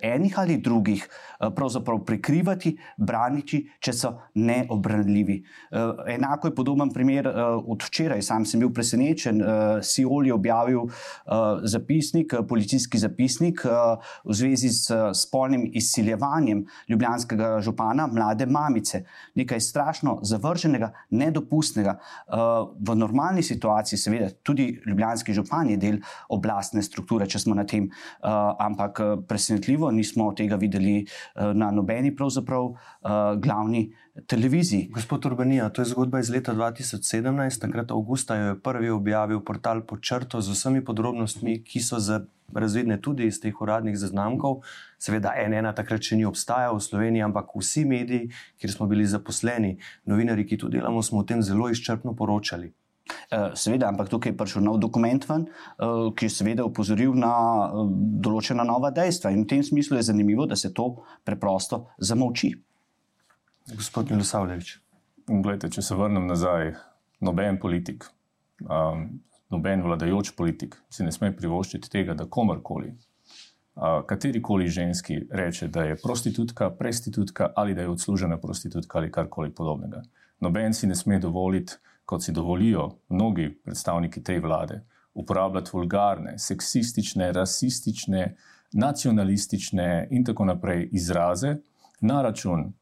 enih ali drugih, uh, pravzaprav prikrivati, braniti, če so neobranljivi. Uh, enako je podoben primer uh, od včeraj. Sam sem bil presenečen. Uh, Siol je objavil uh, zapisnik, uh, policijski zapisnik uh, v zvezi s uh, spolnim izsiljevanjem ljubljanskega župana, mlade mamice. Nekaj strašno zavrženega, nedopustnega. Uh, v normalni situaciji, seveda, tudi ljubljanski župan župan je del oblastne strukture, če smo na tem, uh, ampak eh, presenetljivo nismo tega videli uh, na nobeni pravzaprav uh, glavni televiziji. Gospod Urbanija, to je zgodba iz leta 2017, takrat avgusta je prvi objavil portal pod črto z vsemi podrobnostmi, ki so za. Razvidne tudi iz teh uradnih zaznamkov, seveda, ena takrat še ni obstajala v Sloveniji, ampak vsi mediji, kjer smo bili zaposleni, novinari, ki tu delamo, smo o tem zelo izčrpno poročali. Eh, seveda, ampak tukaj je prišel nov dokument, ven, eh, ki je seveda upozoril na eh, določena nova dejstva. In v tem smislu je zanimivo, da se to preprosto zamolči. Gospod Milosavljevič. Glede, če se vrnem nazaj, noben politik, um, noben vladajoč politik si ne sme privoščiti tega, da komorkoli, uh, katerikoli ženski reče, da je prostitutka, prestitutka ali da je odslužena prostitutka ali karkoli podobnega. Noben si ne sme dovoliti kot si dovolijo mnogi predstavniki te vlade, uporabljati vulgarne, seksistične, rasistične, nacionalistične in tako naprej izraze na račun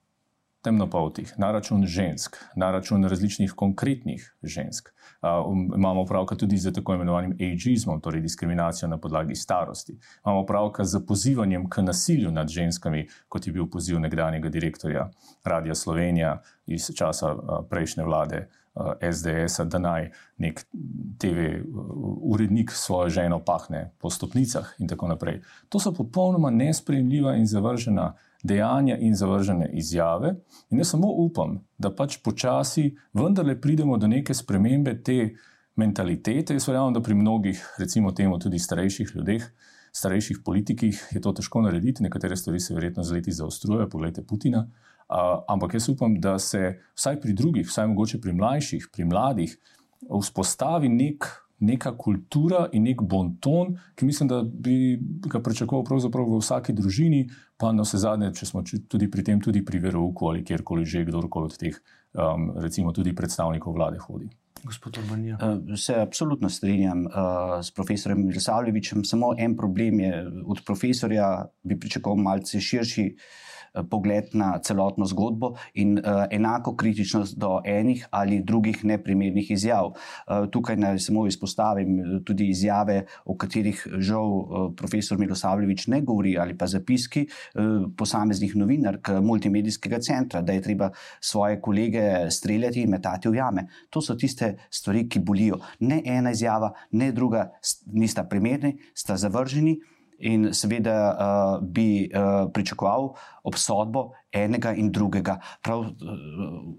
temnopoltih, na račun žensk, na račun različnih konkretnih žensk. Uh, imamo opravka tudi z tako imenovanim ageizmom, torej diskriminacijo na podlagi starosti. Imamo opravka z pozivanjem k nasilju nad ženskami, kot je bil poziv nekdanjega direktorja Radia Slovenija iz časa uh, prejšnje vlade Eh, SDS, da naj nek TV eh, urednik svojo ženo pahne po stopnicah in tako naprej. To so popolnoma nespremljiva in zavržena dejanja in zavržene izjave. In jaz samo upam, da pač počasi vendarle pridemo do neke spremembe te mentalitete. Jaz verjamem, da pri mnogih, recimo temu tudi starejših ljudeh, starejših politikih je to težko narediti, nekatere stvari se verjetno z leti zaostrujejo, pogledajte Putina. Uh, ampak jaz upam, da se vsaj pri drugih, vsaj mogoče pri mlajših, pri mladih, vzpostavi nek, neka kultura in nek bonton, ki mislim, da bi ga pričakoval pravzaprav v vsaki družini, pa na vse zadnje, če smo tudi pri tem, tudi pri verovku ali kjerkoli že kdorkoli od teh, um, recimo tudi predstavnikov vlade hodi. Gospod Urbanija. Se absolutno strinjam uh, s profesorjem Milosavljevičem. Samo en problem je, od profesorja bi pričakoval malce širši Eh, pogled na celotno zgodbo in uh, enako kritičnost do enih ali drugih neprimernih izjav. Uh, tukaj naj samo izpostavim tudi izjave, o katerih žal profesor Milosavljevič ne govori, ali pa zapiski posameznih novinark multimedijskega centra, da je treba svoje kolege streljati in metati v jame. To so tiste stvari, ki bolijo. Ne ena izjava, ne druga nista primerni, sta zavrženi in seveda uh, bi uh, pričakoval obsodbo enega in drugega. Prav uh,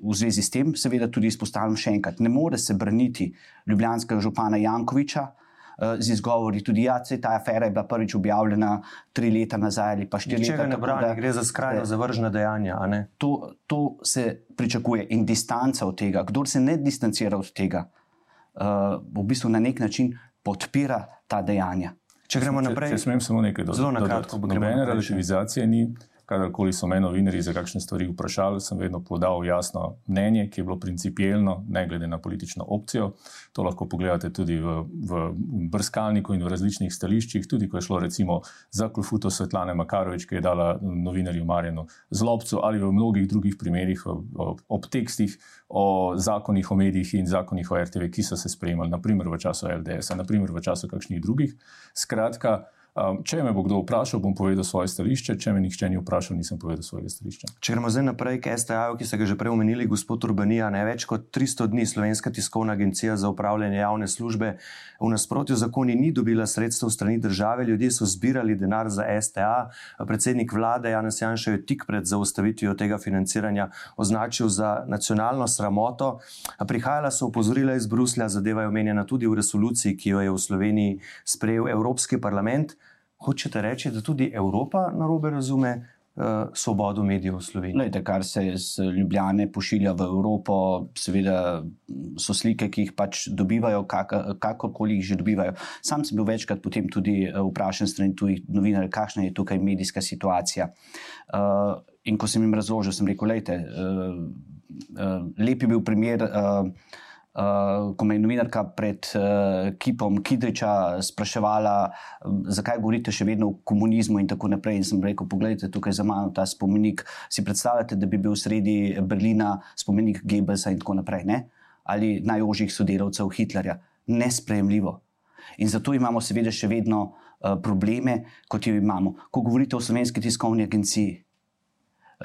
v zvezi s tem, seveda, tudi izpostavljam še enkrat, ne more se braniti ljubljanskega župana Jankoviča. Z izgovori tudi, da ja, je ta afera bila prvič objavljena tri leta nazaj ali pa štiri leta nazaj. Ne gre za skrajno zavržna dejanja. To, to se pričakuje in distanca od tega. Kdor se ne distancira od tega, uh, v bistvu na nek način podpira ta dejanja. Če gremo naprej, če, če smem samo nekaj dodati. Zelo na kratko. Nobene relativizacije ni. Kadarkoli so me novinari za kakšne stvari vprašali, sem vedno podal jasno mnenje, ki je bilo principijelno, ne glede na politično opcijo. To lahko pogledate tudi v, v brskalniku in v različnih stališčih, tudi ko je šlo recimo za klofuto Svetlane Makarovič, ki je dala novinarju Marjanu Zlobcu ali v mnogih drugih primerih ob tekstih o zakonih o medijih in zakonih o RTV, ki so se sprejemali, naprimer v času LDS, naprimer v času kakšnih drugih. Skratka, Um, če me bo kdo vprašal, bom povedal svoje stališče, če me nihče ni vprašal, nisem povedal svojega stališča. Če gremo zdaj naprej k STA, ki ste ga že prej omenili, gospod Urbanija, ne več kot 300 dni Slovenska tiskovna agencija za upravljanje javne službe v nasprotju z zakoni ni dobila sredstev strani države, ljudje so zbirali denar za STA. Predsednik vlade Janes Janša je tik pred zaustavitvijo tega financiranja označil za nacionalno sramoto. Prihajala so opozorila iz Bruslja, zadeva je omenjena tudi v resoluciji, ki jo je v Sloveniji sprejel Evropski parlament hočete reči, da tudi Evropa na robe razume uh, svobodo medijev v Sloveniji? Lejte, kar se iz Ljubljane pošilja v Evropo, seveda so slike, ki jih pač dobivajo, kak, kakorkoli jih že dobivajo. Sam sem bil večkrat potem tudi eh, vprašan strani tujih novinarjev, kakšna je tukaj medijska situacija. Uh, in ko sem jim razložil, sem rekel, lejte, uh, uh, lep je bil primer. Uh, Uh, ko me je novinarka pred uh, kipom Kidriča spraševala, um, zakaj govorite še vedno o komunizmu in tako naprej. In sem rekel: Poglejte, tukaj za mano ta spomenik. Si predstavljate, da bi bil sredi Berlina spomenik Gebelsa in tako naprej, ne? ali najožjih sodelavcev Hitlerja. Nesprejemljivo. In zato imamo seveda še vedno uh, probleme, kot jo imamo. Ko govorite o slovenski tiskovni agenciji,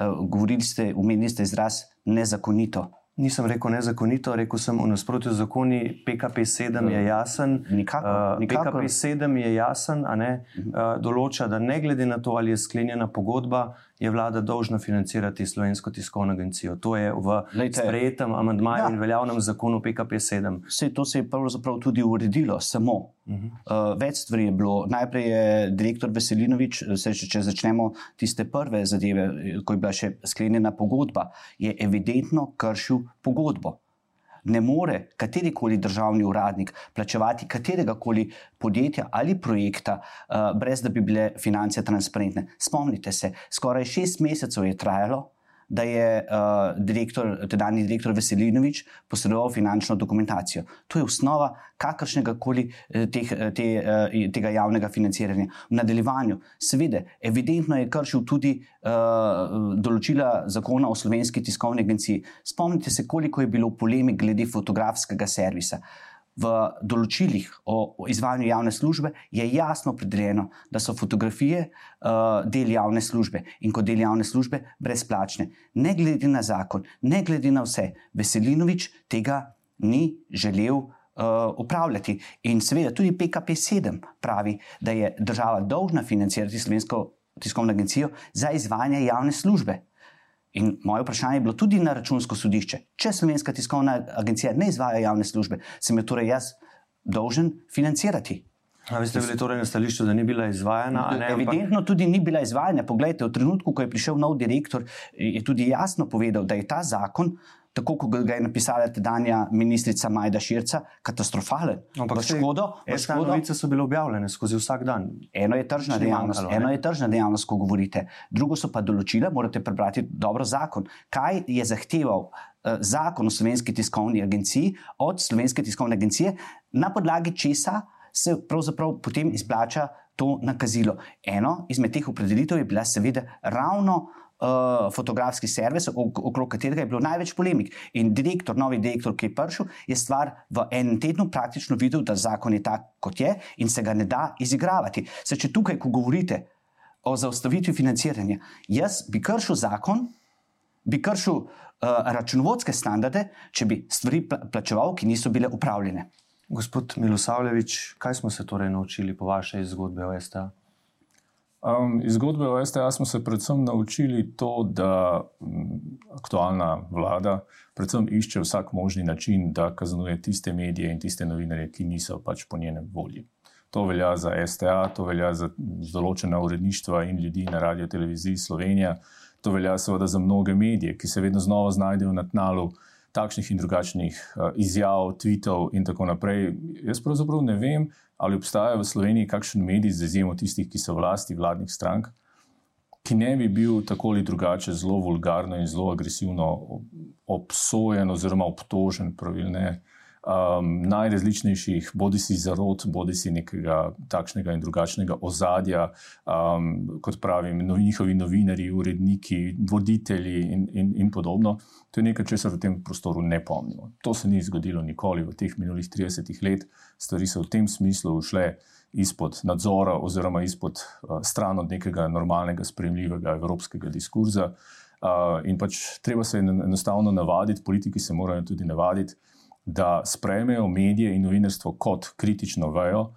uh, govorili ste, umenili ste izraz nezakonito. Nisem rekel nezakonito, rekel sem v nasprotju z zakoni. PKP-7 je jasen. Nikakor, nikakor. PKP-7 je jasen, ne uh, določa, da ne glede na to, ali je sklenjena pogodba, je vlada dolžna financirati slovensko tiskovno agencijo. To je v Lejte, sprejetem amandmaju ja. in veljavnem zakonu PKP-7. Vse to se je pravzaprav tudi uredilo, samo uh -huh. uh, več stvari je bilo. Najprej je direktor Veselinovič, se, če začnemo tiste prve zadeve, ko je bila še sklenjena pogodba, je evidentno kršil pogodbo ne more katerikoli državni uradnik plačevati katerega koli podjetja ali projekta, uh, brez da bi bile finance transparentne. Spomnite se, skoraj šest mesecev je trajalo, da je uh, direktor, tedajni direktor Veselinovič posredoval finančno dokumentacijo. To je osnova kakršnega koli eh, teh, eh, te, tega javnega financiranja. V nadaljevanju, seveda, evidentno je kršil tudi uh, določila zakona o slovenski tiskovni agenciji. Spomnite se, koliko je bilo polemik glede fotografskega servisa. Uh, v določilih o izvajanju javne službe je jasno opredeljeno, da so fotografije uh, del javne službe in kot del javne službe brezplačne. Ne glede na zakon, ne glede na vse, Veselinovič tega ni želel. Uh, upravljati. In seveda tudi PKP-7 pravi, da je država dolžna financirati slovensko tiskovno agencijo za izvajanje javne službe. In moje vprašanje je bilo tudi na računsko sodišče. Če Slovenska tiskovna agencija ne izvaja javne službe, sem jo torej jaz dolžen financirati. A vi ste bili torej na stališču, da ni bila izvajana? Ne, Evidentno ampak... tudi ni bila izvajana. Poglejte, v trenutku, ko je prišel nov direktor, je tudi jasno povedal, da je ta zakon tako kot ga je napisala tedanja ministrica Majda Širca, katastrofalen. Ampak škodo, te novice so bile objavljene skozi vsak dan. Eno je tržna dejavnost, manjkalo, eno je tržna dejavnost, ko govorite. Drugo so pa določila, morate prebrati dobro zakon. Kaj je zahteval uh, zakon o slovenski tiskovni agenciji od slovenske tiskovne agencije, na podlagi česa se pravzaprav potem izplača to nakazilo. Eno izmed teh opredelitev je bila seveda ravno uh, fotografski servis, okrog katerega je bilo največ polemik. In direktor, novi direktor, ki je prišel, je stvar v enem tednu praktično videl, da zakon je tak, kot je in se ga ne da izigravati. Se če tukaj, ko govorite o zaustavitvi financiranja, jaz bi kršil zakon, bi kršil uh, računovodske standarde, če bi stvari plačeval, ki niso bile upravljene. Gospod Milosavljevič, kaj smo se torej naučili po vašej zgodbi o STA? Um, iz zgodbe o STA smo se predvsem naučili to, da um, aktualna vlada predvsem išče vsak možni način, da kaznuje tiste medije in tiste novinarje, ki niso pač po njenem volji. To velja za STA, to velja za določena uredništva in ljudi na radio televiziji Slovenija, to velja seveda za mnoge medije, ki se vedno znova znajdejo na tnalu takšnih in drugačnih uh, izjav, tweetov in tako naprej. Jaz pravzaprav ne vem, ali obstaja v Sloveniji kakšen medij, z izjemo tistih, ki so vlasti vladnih strank, ki ne bi bil tako ali drugače zelo vulgarno in zelo agresivno obsojen oziroma obtožen, pravilne um, najrazličnejših, bodi si zarod, bodi si nekega takšnega in drugačnega ozadja, um, kot pravim, no, njihovi novinari, uredniki, voditelji in, in, in podobno. To je nekaj, česar v tem prostoru ne pomnimo. To se ni zgodilo nikoli v teh minulih 30 letih. Stvari so v tem smislu ušle izpod nadzora oziroma izpod uh, stran od nekega normalnega, sprejemljivega evropskega diskurza. Uh, in pač treba se enostavno navaditi, politiki se morajo tudi navaditi, da sprejmejo medije in novinarstvo kot kritično vejo,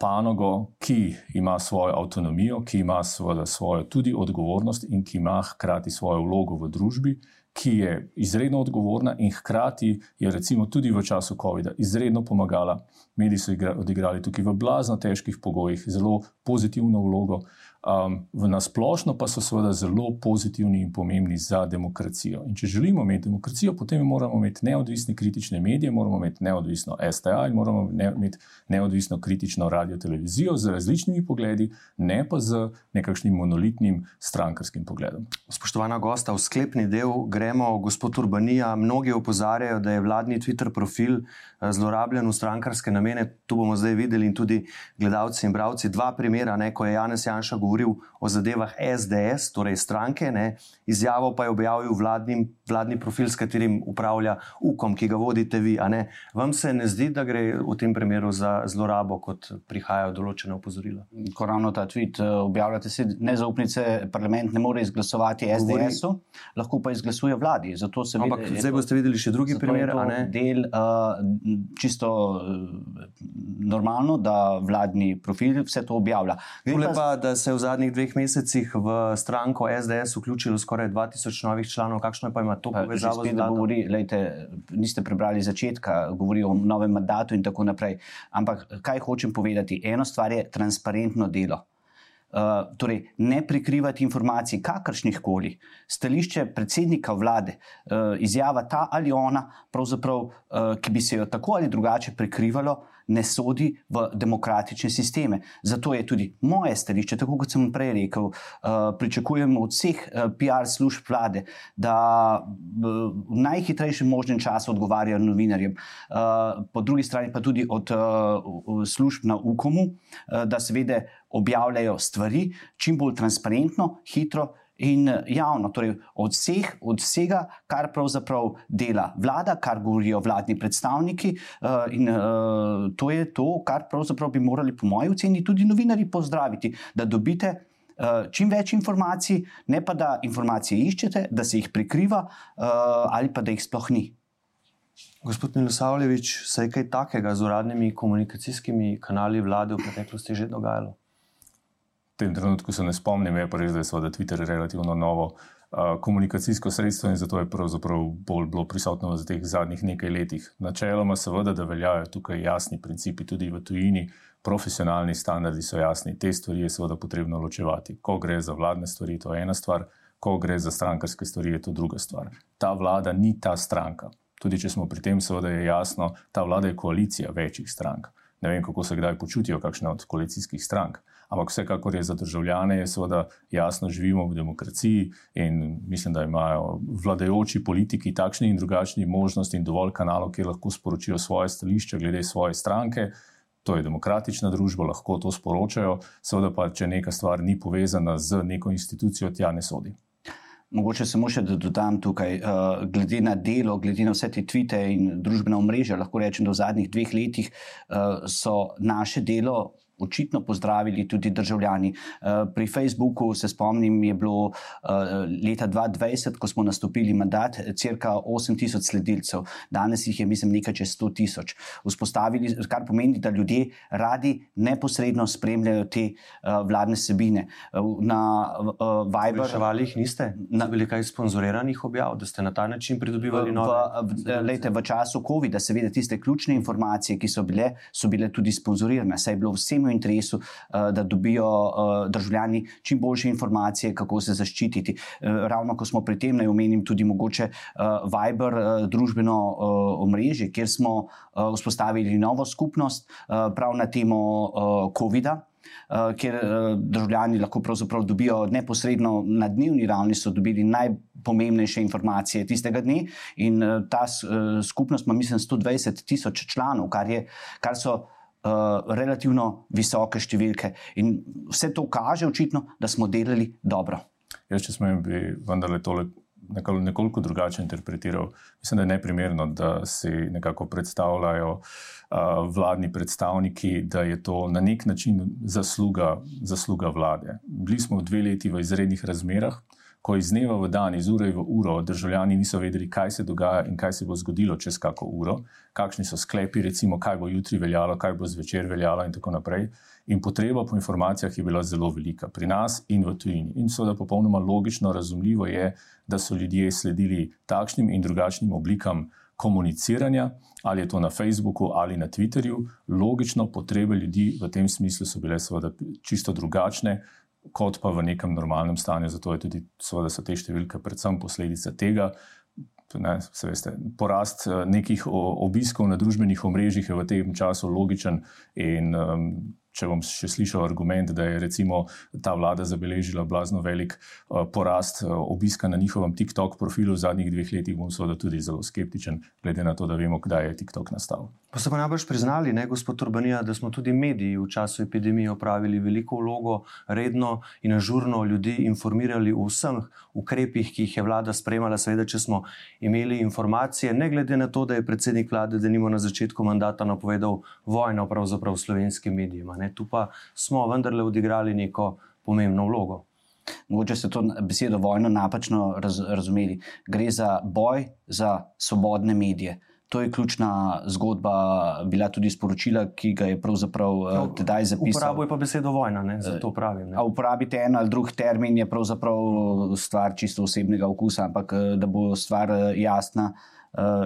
panogo, ki ima svojo avtonomijo, ki ima svojo, svojo tudi odgovornost in ki ima hkrati svojo vlogo v družbi, ki je izredno odgovorna in hkrati je recimo tudi v času COVID-a izredno pomagala. Mediji so odigrali tukaj v blazno težkih pogojih zelo pozitivno vlogo. Um, v nasplošno pa so seveda zelo pozitivni in pomembni za demokracijo. In če želimo imeti demokracijo, potem moramo imeti neodvisne kritične medije, moramo imeti neodvisno STA in moramo imeti neodvisno kritično radio televizijo z različnimi pogledi, ne pa z nekakšnim monolitnim strankarskim pogledom. Spoštovana gosta, v sklepni del gremo, gospod Urbanija. Mnogi opozarjajo, da je vladni Twitter profil zlorabljen v strankarske namene. Tu bomo zdaj videli in tudi gledalci in bravci dva primera, ne, ko je Janez Janša govoril o zadevah SDS, torej stranke, ne, izjavo pa je objavil vladnim, vladni profil, s katerim upravlja UKOM, ki ga vodite vi. Vam se ne zdi, da gre v tem primeru za zlorabo, kot prihajajo določene opozorila? Ko ravno ta tweet eh, objavljate, se nezaupnice parlament ne more izglasovati SDS-u, lahko pa izglasuje vladi. Ampak vidi, zdaj boste videli še drugi primer. Del uh, čisto uh, normalno, da vladni profil vse to objavlja. Gre pa, da se v zadnjih dveh mesecih v stranko SDS vključilo skoraj 2000 novih članov. Kakšno pa ima to povezavo z tem? Niste prebrali začetka, govori o novem mandatu in tako naprej. Ampak kaj hočem povedati? Eno stvar je transparentno delo. Uh, torej, ne prikrivati informacij, kakršnih koli. Stališče predsednika vlade, uh, izjava ta ali ona, uh, ki bi se jo tako ali drugače prikrivalo, uh, ne sodi v demokratične sisteme. Zato je tudi moje stališče, tako kot sem prej rekel, uh, pričakujem od vseh uh, PR služb vlade, da uh, v najhitrejšem možnem času odgovarjajo novinarjem, po drugi strani pa tudi od služb na UKOM-u, da seveda objavljajo stvari čim bolj transparentno, hitro in eh, javno, torej od, vseh, od vsega, kar pravzaprav dela vlada, kar govorijo vladni predstavniki. Uh, in uh, to je to, kar pravzaprav bi morali, po mojem oceni, tudi novinari pozdraviti, da dobite. Čim več informacij, ne pa da informacije iščete, da se jih prikriva, ali pa da jih sploh ni. Gospod Milosavljevič, se je kaj takega z uradnimi komunikacijskimi kanali vlade v preteklosti že dogajalo? Tem trenutku se ne spomnim, je pa res, da je seveda Twitter relativno novo komunikacijsko sredstvo in zato je pravzaprav bolj bilo prisotno v teh zadnjih nekaj letih. Načeloma, seveda, da veljajo tukaj jasni principi, tudi v tujini, profesionalni standardi so jasni, te stvari je seveda potrebno ločevati. Ko gre za vladne stvari, to je ena stvar, ko gre za strankarske stvari, je to druga stvar. Ta vlada ni ta stranka. Tudi če smo pri tem, seveda je jasno, ta vlada je koalicija večjih strank. Ne vem, kako se kdaj počutijo, kakšne od koalicijskih strank. Ampak vsekakor je za državljane, je seveda jasno, živimo v demokraciji in mislim, da imajo vladajoči politiki takšne in drugačne možnosti in dovolj kanalov, kjer lahko sporočijo svoje stališče glede svoje stranke. To je demokratična družba, lahko to sporočajo, seveda pa, če neka stvar ni povezana z neko institucijo, tja ne sodi. Mogoče samo še da dodam tukaj, uh, glede na delo, glede na vse te tvite in družbena omrežja, lahko rečem, da v zadnjih dveh letih uh, so naše delo očitno pozdravili tudi državljani. Eh, pri Facebooku se spomnim, je bilo eh, leta 2020, ko smo nastopili mandat, crka 8000 sledilcev, danes jih je, mislim, nekaj čez 100 tisoč. Vzpostavili, kar pomeni, da ljudje radi neposredno spremljajo te eh, vladne sebine. Na Viber. Reševali jih niste? Na bili kaj sponzoriranih objav, da ste na ta način pridobivali nove? V, lejte, v času COVID-a, seveda, tiste ključne informacije, ki so bile, so bile tudi sponzorirane. Saj je bilo vsem v interesu, eh, da dobijo eh, državljani čim boljše informacije, kako se zaščititi. Eh, ravno ko smo pri tem, naj omenim tudi mogoče Viber, družbeno omrežje, kjer smo vzpostavili novo skupnost prav na temo COVID-a. Uh, kjer uh, državljani lahko dobijo neposredno na dnevni ravni, so dobili najpomembnejše informacije tistega dne. In uh, ta uh, skupnost ima, mislim, 120 tisoč članov, kar, je, kar so uh, relativno visoke številke. In vse to kaže očitno, da smo delali dobro. Jaz, če smem, bi vendarle tole nekoliko drugače interpretiral. Mislim, da je neprimerno, da si nekako predstavljajo uh, vladni predstavniki, da je to na nek način zasluga, zasluga vlade. Bili smo dve leti v izrednih razmerah. Ko iz dneva v dan, iz ure v uro, državljani niso vedeli, kaj se dogaja in kaj se bo zgodilo čez kako uro, kakšni so sklepi, recimo, kaj bo jutri veljalo, kaj bo zvečer veljalo, in tako naprej. In potreba po informacijah je bila zelo velika pri nas in v tujini. In seveda, popolnoma logično, razumljivo je, da so ljudje sledili takšnim in drugačnim oblikam komuniciranja, ali je to na Facebooku ali na Twitterju. Logično, potrebe ljudi v tem smislu so bile seveda čisto drugačne. Kot pa v nekem normalnem stanju, zato je tudi, seveda, so te številke, predvsem posledica tega. Ne, veste, porast eh, nekih obiskov na družbenih omrežjih je v tem času logičen, in um, če bom še slišal argument, da je recimo ta vlada zabeležila blazno velik uh, porast uh, obiska na njihovem TikTok profilu v zadnjih dveh letih, bom seveda tudi zelo skeptičen, glede na to, da vemo, kdaj je TikTok nastal. Pa ste pa najbrž priznali, ne, gospod Urbanija, da smo tudi mediji v času epidemije opravili veliko vlogo, redno in ažurno ljudi informirali o vseh ukrepih, ki jih je vlada sprejemala. Seveda, če smo imeli informacije, ne glede na to, da je predsednik vlade, da nimo na začetku mandata napovedal vojno pravzaprav slovenskim medijem. Tu pa smo vendarle odigrali neko pomembno vlogo. Mogoče ste to besedo vojno napačno raz, razumeli. Gre za boj za svobodne medije. To je ključna zgodba, bila tudi sporočila, ki ga je pravzaprav no, tedaj zapisal. Uporabuje pa besedo vojna, ne? zato pravim. A uporabite en ali drug termin, je pravzaprav stvar čisto osebnega okusa, ampak da bo stvar jasna. Uh,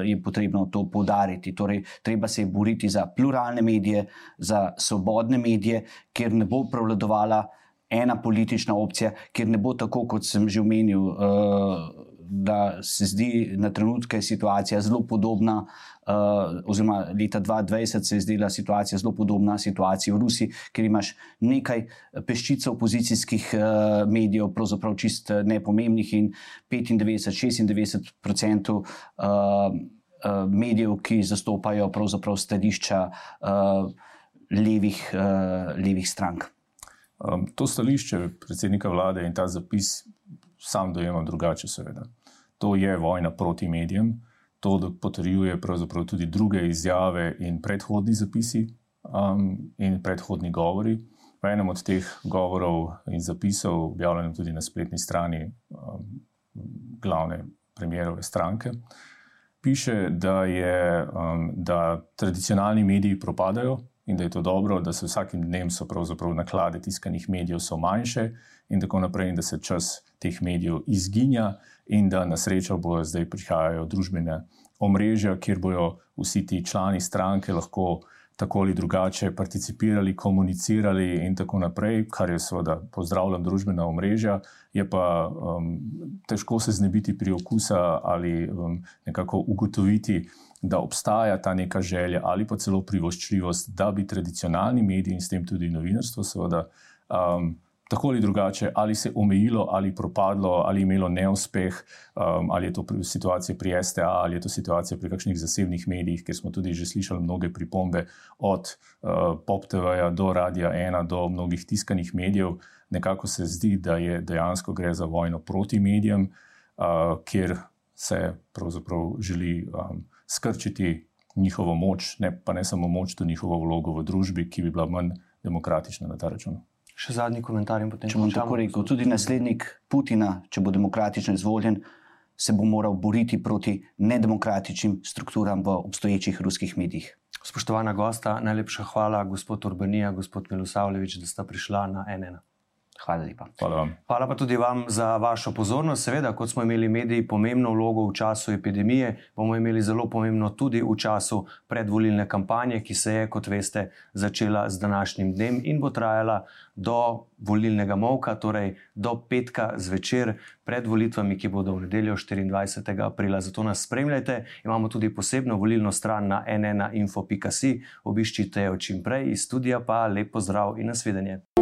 je potrebno to poudariti. Torej, treba se je boriti za pluralne medije, za svobodne medije, kjer ne bo prevladovala ena politična opcija, kjer ne bo tako, kot sem že omenil. Uh, da se zdi na trenutke situacija zelo podobna, uh, oziroma leta 2020 se je zdela situacija zelo podobna situaciji v Rusiji, ker imaš nekaj peščic opozicijskih uh, medijev, pravzaprav čist eh, nepomembnih in 95-96 odstotkov. Uh, Medijev, ki zastopajo pravzaprav stališča uh, levih, uh, levih strank. Um, to stališče predsednika vlade in ta zapis sam dojemam drugače, seveda to je vojna proti medijem. To potrjuje tudi druge izjave in predhodni zapisi um, in predhodni govori. V enem od teh govorov in zapisov, objavljenem tudi na spletni strani um, glavne premjerove stranke, piše, da, je, um, da tradicionalni mediji propadajo in da je to dobro, da se vsakim dnem so pravzaprav naklade tiskanih medijev manjše in tako naprej, in da se čas teh medijev izginja in da na srečo bojo zdaj prihajajo družbene omrežja, kjer bojo vsi ti člani stranke lahko tako ali drugače participirali, komunicirali in tako naprej, kar je seveda pozdravljam družbena omrežja, je pa um, težko se znebiti pri okusa ali um, nekako ugotoviti, da obstaja ta neka želja ali pa celo privoščljivost, da bi tradicionalni mediji in s tem tudi novinarstvo seveda um, tako ali drugače, ali se omejilo, ali propadlo, ali imelo neuspeh, um, ali je to situacija pri STA, ali je to situacija pri kakšnih zasebnih medijih, ker smo tudi že slišali mnoge pripombe od uh, Pop TV-ja do Radia 1, do mnogih tiskanih medijev. Nekako se zdi, da je dejansko gre za vojno proti medijem, uh, kjer se pravzaprav želi um, skrčiti njihovo moč, ne pa ne samo moč, tudi njihovo vlogo v družbi, ki bi bila manj demokratična na ta račun. Še zadnji komentar in potem če bom tako rekel. Tudi naslednik Putina, če bo demokratično izvoljen, se bo moral boriti proti nedemokratičnim strukturam v obstoječih ruskih medijih. Spoštovana gosta, najlepša hvala, gospod Urbanija, gospod Milosavljevič, da sta prišla na NN. Hvala lepa. Hvala vam. Hvala pa tudi vam za vašo pozornost. Seveda, kot smo imeli mediji pomembno vlogo v času epidemije, bomo imeli zelo pomembno tudi v času predvolilne kampanje, ki se je, kot veste, začela z današnjim dnem in bo trajala do volilnega molka, torej do petka zvečer pred volitvami, ki bodo v nedeljo 24. aprila. Zato nas spremljajte. Imamo tudi posebno volilno stran na nnainfo.si. Obiščite jo čim prej iz studija, pa lep pozdrav in nasvidenje.